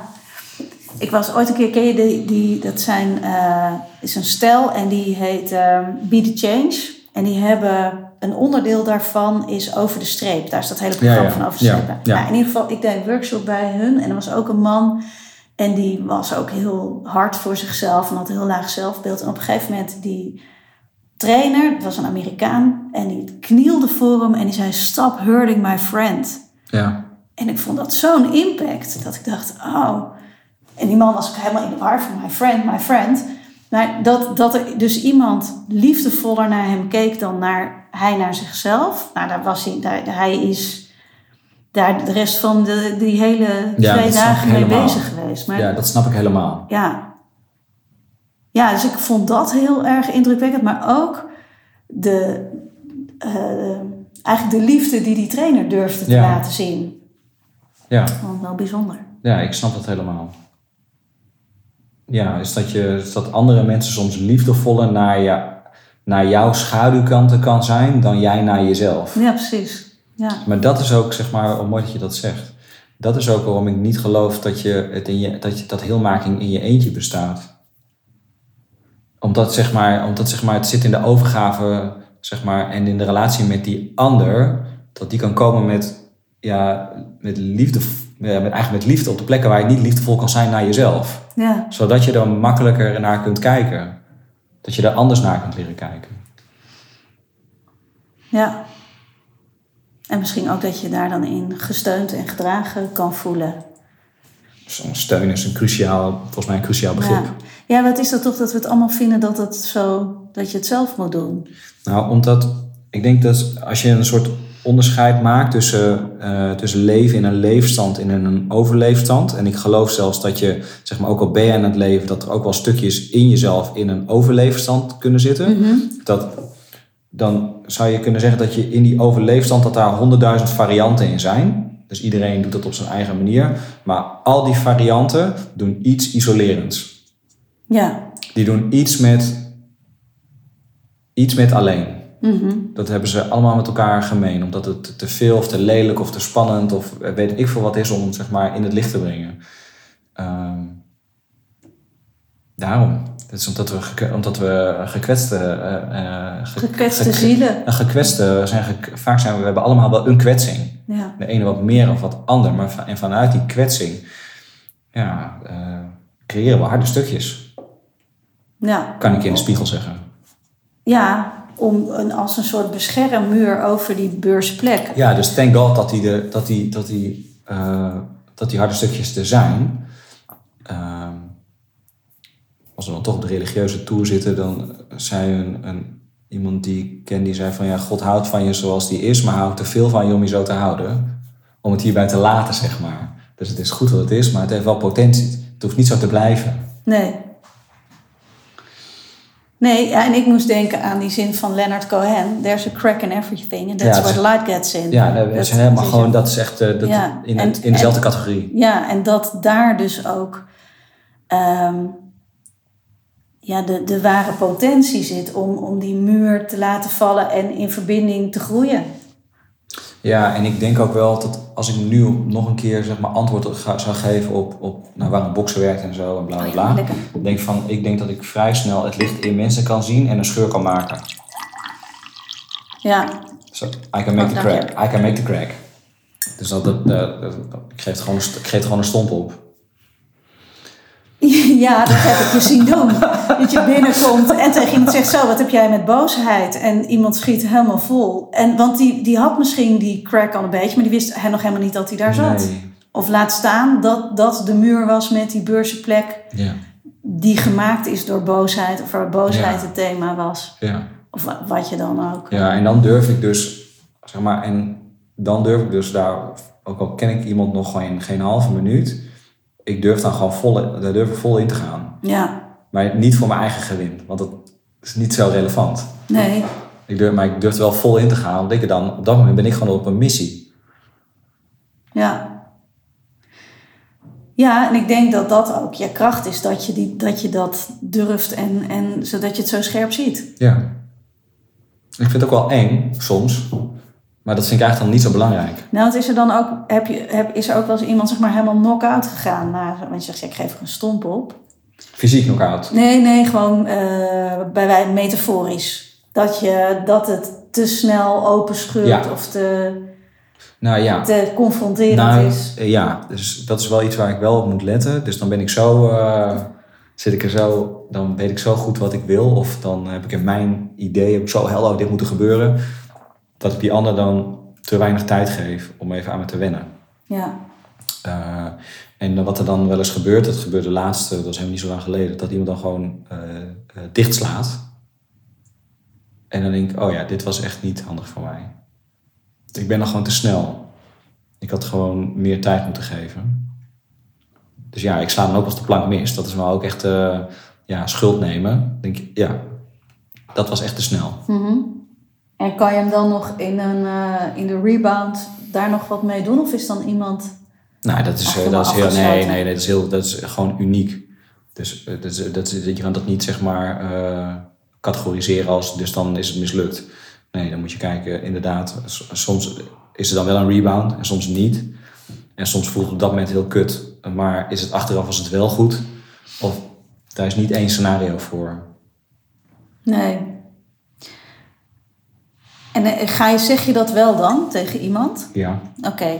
ik was ooit een keer, ken je die, die dat zijn, eh, is een stel en die heet ehm Be The Change. En die hebben, een onderdeel daarvan is over de streep. Daar is dat hele programma Ja, ja. van over de Ja, streep. ja. Nou, in ieder geval, ik deed een workshop bij hun en er was ook een man. En die was ook heel hard voor zichzelf en had een heel laag zelfbeeld. En op een gegeven moment die trainer, het was een Amerikaan, en die knielde voor hem en die zei, stop hurting my friend. Ja, En ik vond dat zo'n impact dat ik dacht, oh. En die man was ook helemaal in de war van my friend, my friend. Maar dat, dat er dus iemand liefdevoller naar hem keek dan naar, hij naar zichzelf. Nou, daar was hij, daar, hij is daar de rest van de, die hele twee dagen mee helemaal. bezig geweest. Maar ja, dat snap ik helemaal. ja. Ja, dus ik vond dat heel erg indrukwekkend. Maar ook de, eh, eigenlijk de liefde die die trainer durfde te Ja. laten zien. Ja. Vond wel bijzonder. Ja, ik snap dat helemaal. Ja, is dat, je, is dat andere mensen soms liefdevoller naar je, naar jouw schaduwkanten kan zijn dan jij naar jezelf. Ja, precies. Ja. Maar dat is ook, zeg maar, oh, mooi dat je dat zegt. Dat is ook waarom ik niet geloof dat, je het in je, dat, je, dat heelmaking in je eentje bestaat. Omdat, zeg maar, omdat zeg maar, het zit in de overgave zeg maar, en in de relatie met die ander, dat die kan komen met, ja, met liefde, ja, met, eigenlijk met liefde op de plekken waar je niet liefdevol kan zijn naar jezelf. Ja. Zodat je er makkelijker naar kunt kijken. Dat je er anders naar kunt leren kijken. Ja. En misschien ook dat je daar dan in gesteund en gedragen kan voelen. Zo'n steun is een cruciaal, volgens mij een cruciaal begrip. Ja. ja, wat is dat toch dat we het allemaal vinden dat, het zo, dat je het zelf moet doen? Nou, omdat ik denk dat als je een soort onderscheid maakt tussen, uh, tussen leven in een leefstand en in een overleefstand. En ik geloof zelfs dat je, zeg maar, ook al ben je aan het leven, dat er ook wel stukjes in jezelf in een overleefstand kunnen zitten. Mhm. Dat, dan zou je kunnen zeggen dat je in die overleefstand, dat daar honderdduizend varianten in zijn. Dus iedereen doet dat op zijn eigen manier. Maar al die varianten doen iets isolerends. Ja. Die doen iets met, iets met alleen. Mhm. Dat hebben ze allemaal met elkaar gemeen. Omdat het te veel of te lelijk of te spannend of weet ik veel wat is om zeg maar, in het licht te brengen. Ehm, daarom. Is omdat we, gek- omdat we gekwetste... eh, eh, ge- Gekwetste gek- zielen. eh, gekwetste zijn vaak zijn we, we hebben allemaal wel een kwetsing. Ja. De ene wat meer of wat ander. Maar van- en vanuit die kwetsing ja, eh, creëren we harde stukjes. Ja. Kan ik in de spiegel zeggen. Ja, om een, als een soort beschermmuur over die beursplek. Ja, dus thank God dat die, de, dat die, dat die, eh, dat die harde stukjes er zijn. Als we dan toch op de religieuze toer zitten, dan zei een, een, iemand die ik ken, die zei van ja, God houdt van je zoals die is, maar houdt te veel van je om je zo te houden. Om het hierbij te laten, zeg maar. Dus het is goed wat het is, maar het heeft wel potentie. Het hoeft niet zo te blijven. Nee. Nee, ja, en ik moest denken aan die zin van Leonard Cohen. There's a crack in everything and that's Ja, where the light gets in. Ja, dat is helemaal dat gewoon, dat is echt eh, dat, Ja, in, en- het- in dezelfde categorie. Ja, en dat daar dus ook ehm, ja, de, de ware potentie zit om, om die muur te laten vallen en in verbinding te groeien. Ja, en ik denk ook wel dat als ik nu nog een keer zeg maar, antwoord zou geven op, op nou, waarom boksen werkt en zo en bla bla Oh ja, bla. denk van, ik denk dat ik vrij snel het licht in mensen kan zien en een scheur kan maken. Ja, So, I can make Oh, the crack. I can make the crack. Dus dat, dat, dat- dat- ik, geef gewoon, ik geef er gewoon een stomp op. ja, dat heb ik je zien doen. Dat je binnenkomt en tegen iemand zegt: Zo, wat heb jij met boosheid? En iemand schiet helemaal vol. En, want die, die had misschien die crack al een beetje, maar die wist hij nog helemaal niet dat hij daar zat. Nee. Of laat staan dat dat de muur was met die beurzenplek Ja, die gemaakt is door boosheid, of waar boosheid Ja. het thema was. ja. Of wa- wat je dan ook. ja, en dan durf ik dus, zeg maar, en dan durf ik dus daar, ook al ken ik iemand nog geen, geen halve minuut, ik durf dan gewoon vol, daar durf ik vol in te gaan. Ja, Maar niet voor mijn eigen gewin, want dat is niet zo relevant. nee. Ik durf, maar ik durf er wel vol in te gaan, want ik dan, op dat moment ben ik gewoon op een missie. Ja. Ja, en ik denk dat dat ook je kracht is, dat je, die, dat, je dat durft en, en zodat je het zo scherp ziet. Ja. Ik vind het ook wel eng, soms. Maar dat vind ik eigenlijk dan niet zo belangrijk. Nou, is er dan ook, heb je, heb, is er ook wel eens iemand zeg maar helemaal knock-out gegaan? Na, want je zegt, ja, ik geef er een stomp op. Fysiek knock-out. Nee, nee, gewoon eh, bij wij metaforisch. Dat, je, dat het te snel openscheurt Ja. of te, Nou ja. te confronterend Nou, is. eh, ja, dus dat is wel iets waar ik wel op moet letten. Dus dan ben ik zo, eh, zit ik er zo, dan weet ik zo goed wat ik wil. Of dan heb ik in mijn idee, heb ik zo helder, dit moet er gebeuren. Dat ik die ander dan te weinig tijd geef om even aan me te wennen. Ja, Eh, en wat er dan wel eens gebeurt, dat gebeurde laatst, eh, dat is helemaal niet zo lang geleden, dat iemand dan gewoon eh eh, dichtslaat. En dan denk ik, oh ja, dit was echt niet handig voor mij. Ik ben dan gewoon te snel. Ik had gewoon meer tijd moeten geven. Dus ja, ik sla dan ook als de plank mis. Dat is wel ook echt ja, schuld nemen. Denk ik, ja, dat was echt te snel. Mhm. En kan je hem dan nog in, een, eh, in de rebound daar nog wat mee doen? Of is dan iemand... Nou, dat is, eh, dat is heel, nee, nee, nee, dat is heel, dat is gewoon uniek. Dus eh, dat is, dat is, je kan dat niet zeg maar categoriseren als dus dan is het mislukt. Nee, dan moet je kijken, inderdaad, soms is er dan wel een rebound en soms niet. En soms voelt het op dat moment heel kut, maar is het achteraf als het wel goed? Of daar is niet één scenario voor. Nee. En eh, ga je, zeg je dat wel dan tegen iemand? Ja. Oké.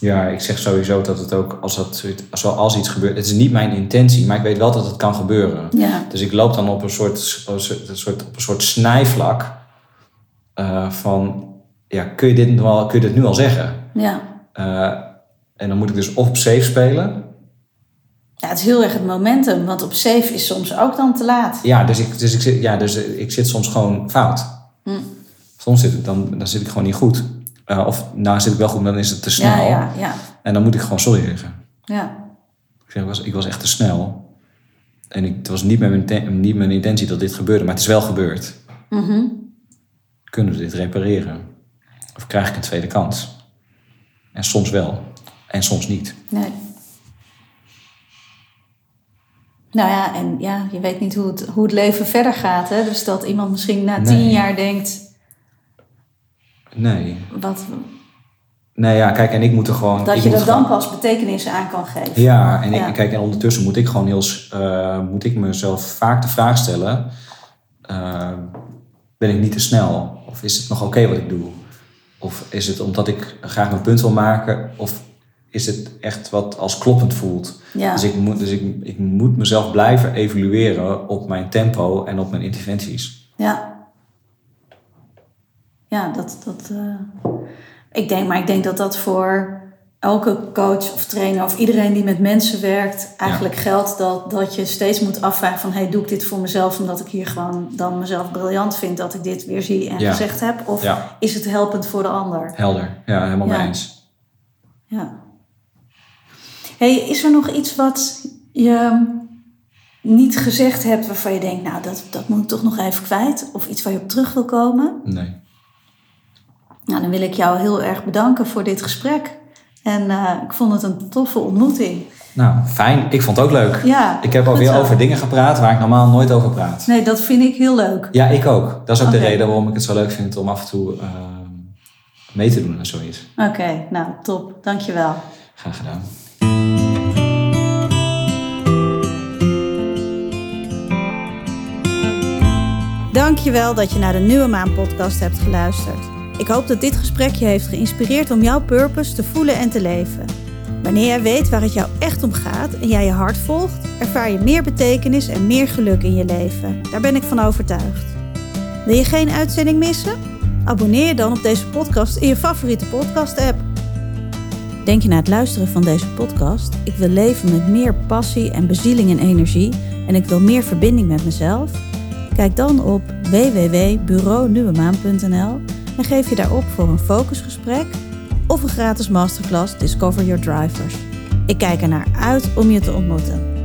Ja, ik zeg sowieso dat het ook, als, dat, zoals iets gebeurt, het is niet mijn intentie, maar ik weet wel dat het kan gebeuren. Ja. Dus ik loop dan op een soort, een soort, op een soort snijvlak eh, van, ja, kun je, dit nu al, kun je dit nu al zeggen? Ja. Eh, en dan moet ik dus of op safe spelen. Ja, het is heel erg het momentum, want op safe is soms ook dan te laat. Ja, dus ik, dus ik, zit, ja, dus ik zit soms gewoon fout. Soms zit ik dan, dan zit ik gewoon niet goed. Eh, of nou zit ik wel goed, maar dan is het te snel. Ja, ja, ja. En dan moet ik gewoon sorry zeggen. Ja. Ik, zeg, ik, was, ik was echt te snel. En ik, het was niet, met mijn, niet mijn intentie dat dit gebeurde, maar het is wel gebeurd. Mhm. Kunnen we dit repareren? Of krijg ik een tweede kans? En soms wel. En soms niet. Nee. Nou ja, en ja, je weet niet hoe het, hoe het leven verder gaat. Hè? Dus dat iemand misschien na tien Nee. jaar denkt, Nee. wat, Nee, ja, kijk, en ik moet er gewoon... dat je er dan pas betekenis aan kan geven. Ja, en, ik, kijk, en ondertussen moet ik gewoon heel... eh, moet ik mezelf vaak de vraag stellen... eh, ben ik niet te snel? Of is het nog oké wat ik doe? Of is het omdat ik graag mijn punt wil maken? Of is het echt wat als kloppend voelt? Ja. Dus, ik moet, dus ik, ik moet mezelf blijven evalueren op mijn tempo en op mijn interventies. Ja. Ja, dat. dat eh, ik denk, maar ik denk dat dat voor elke coach of trainer of iedereen die met mensen werkt, eigenlijk geldt dat, dat je steeds moet afvragen van hey, doe ik dit voor mezelf omdat ik hier gewoon dan mezelf briljant vind dat ik dit weer zie en Ja. gezegd heb? Of Ja. is het helpend voor de ander? Helder, ja, helemaal mee eens. Ja. Hey, is er nog iets wat je niet gezegd hebt waarvan je denkt, nou, dat, dat moet ik toch nog even kwijt? Of iets waar je op terug wil komen? Nee. Nou, dan wil ik jou heel erg bedanken voor dit gesprek. En eh, ik vond het een toffe ontmoeting. Nou, fijn. Ik vond het ook leuk. Ja, Ik heb alweer over dingen gepraat waar ik normaal nooit over praat. Nee, dat vind ik heel leuk. Ja, ik ook. Dat is ook de reden waarom ik het zo leuk vind om af en toe eh, mee te doen aan zoiets. Oké, nou, top. Dankjewel. Graag gedaan. Dankjewel dat je naar de Nieuwe Maan podcast hebt geluisterd. Ik hoop dat dit gesprek je heeft geïnspireerd om jouw purpose te voelen en te leven. Wanneer jij weet waar het jou echt om gaat en jij je hart volgt, ervaar je meer betekenis en meer geluk in je leven. Daar ben ik van overtuigd. Wil je geen uitzending missen? Abonneer je dan op deze podcast in je favoriete podcast-app. Denk je na het luisteren van deze podcast: ik wil leven met meer passie en bezieling en energie en ik wil meer verbinding met mezelf? Kijk dan op www.bureaunieuwemaan.nl en geef je daarop voor een focusgesprek of een gratis masterclass Discover Your Drivers. Ik kijk er naar uit om je te ontmoeten.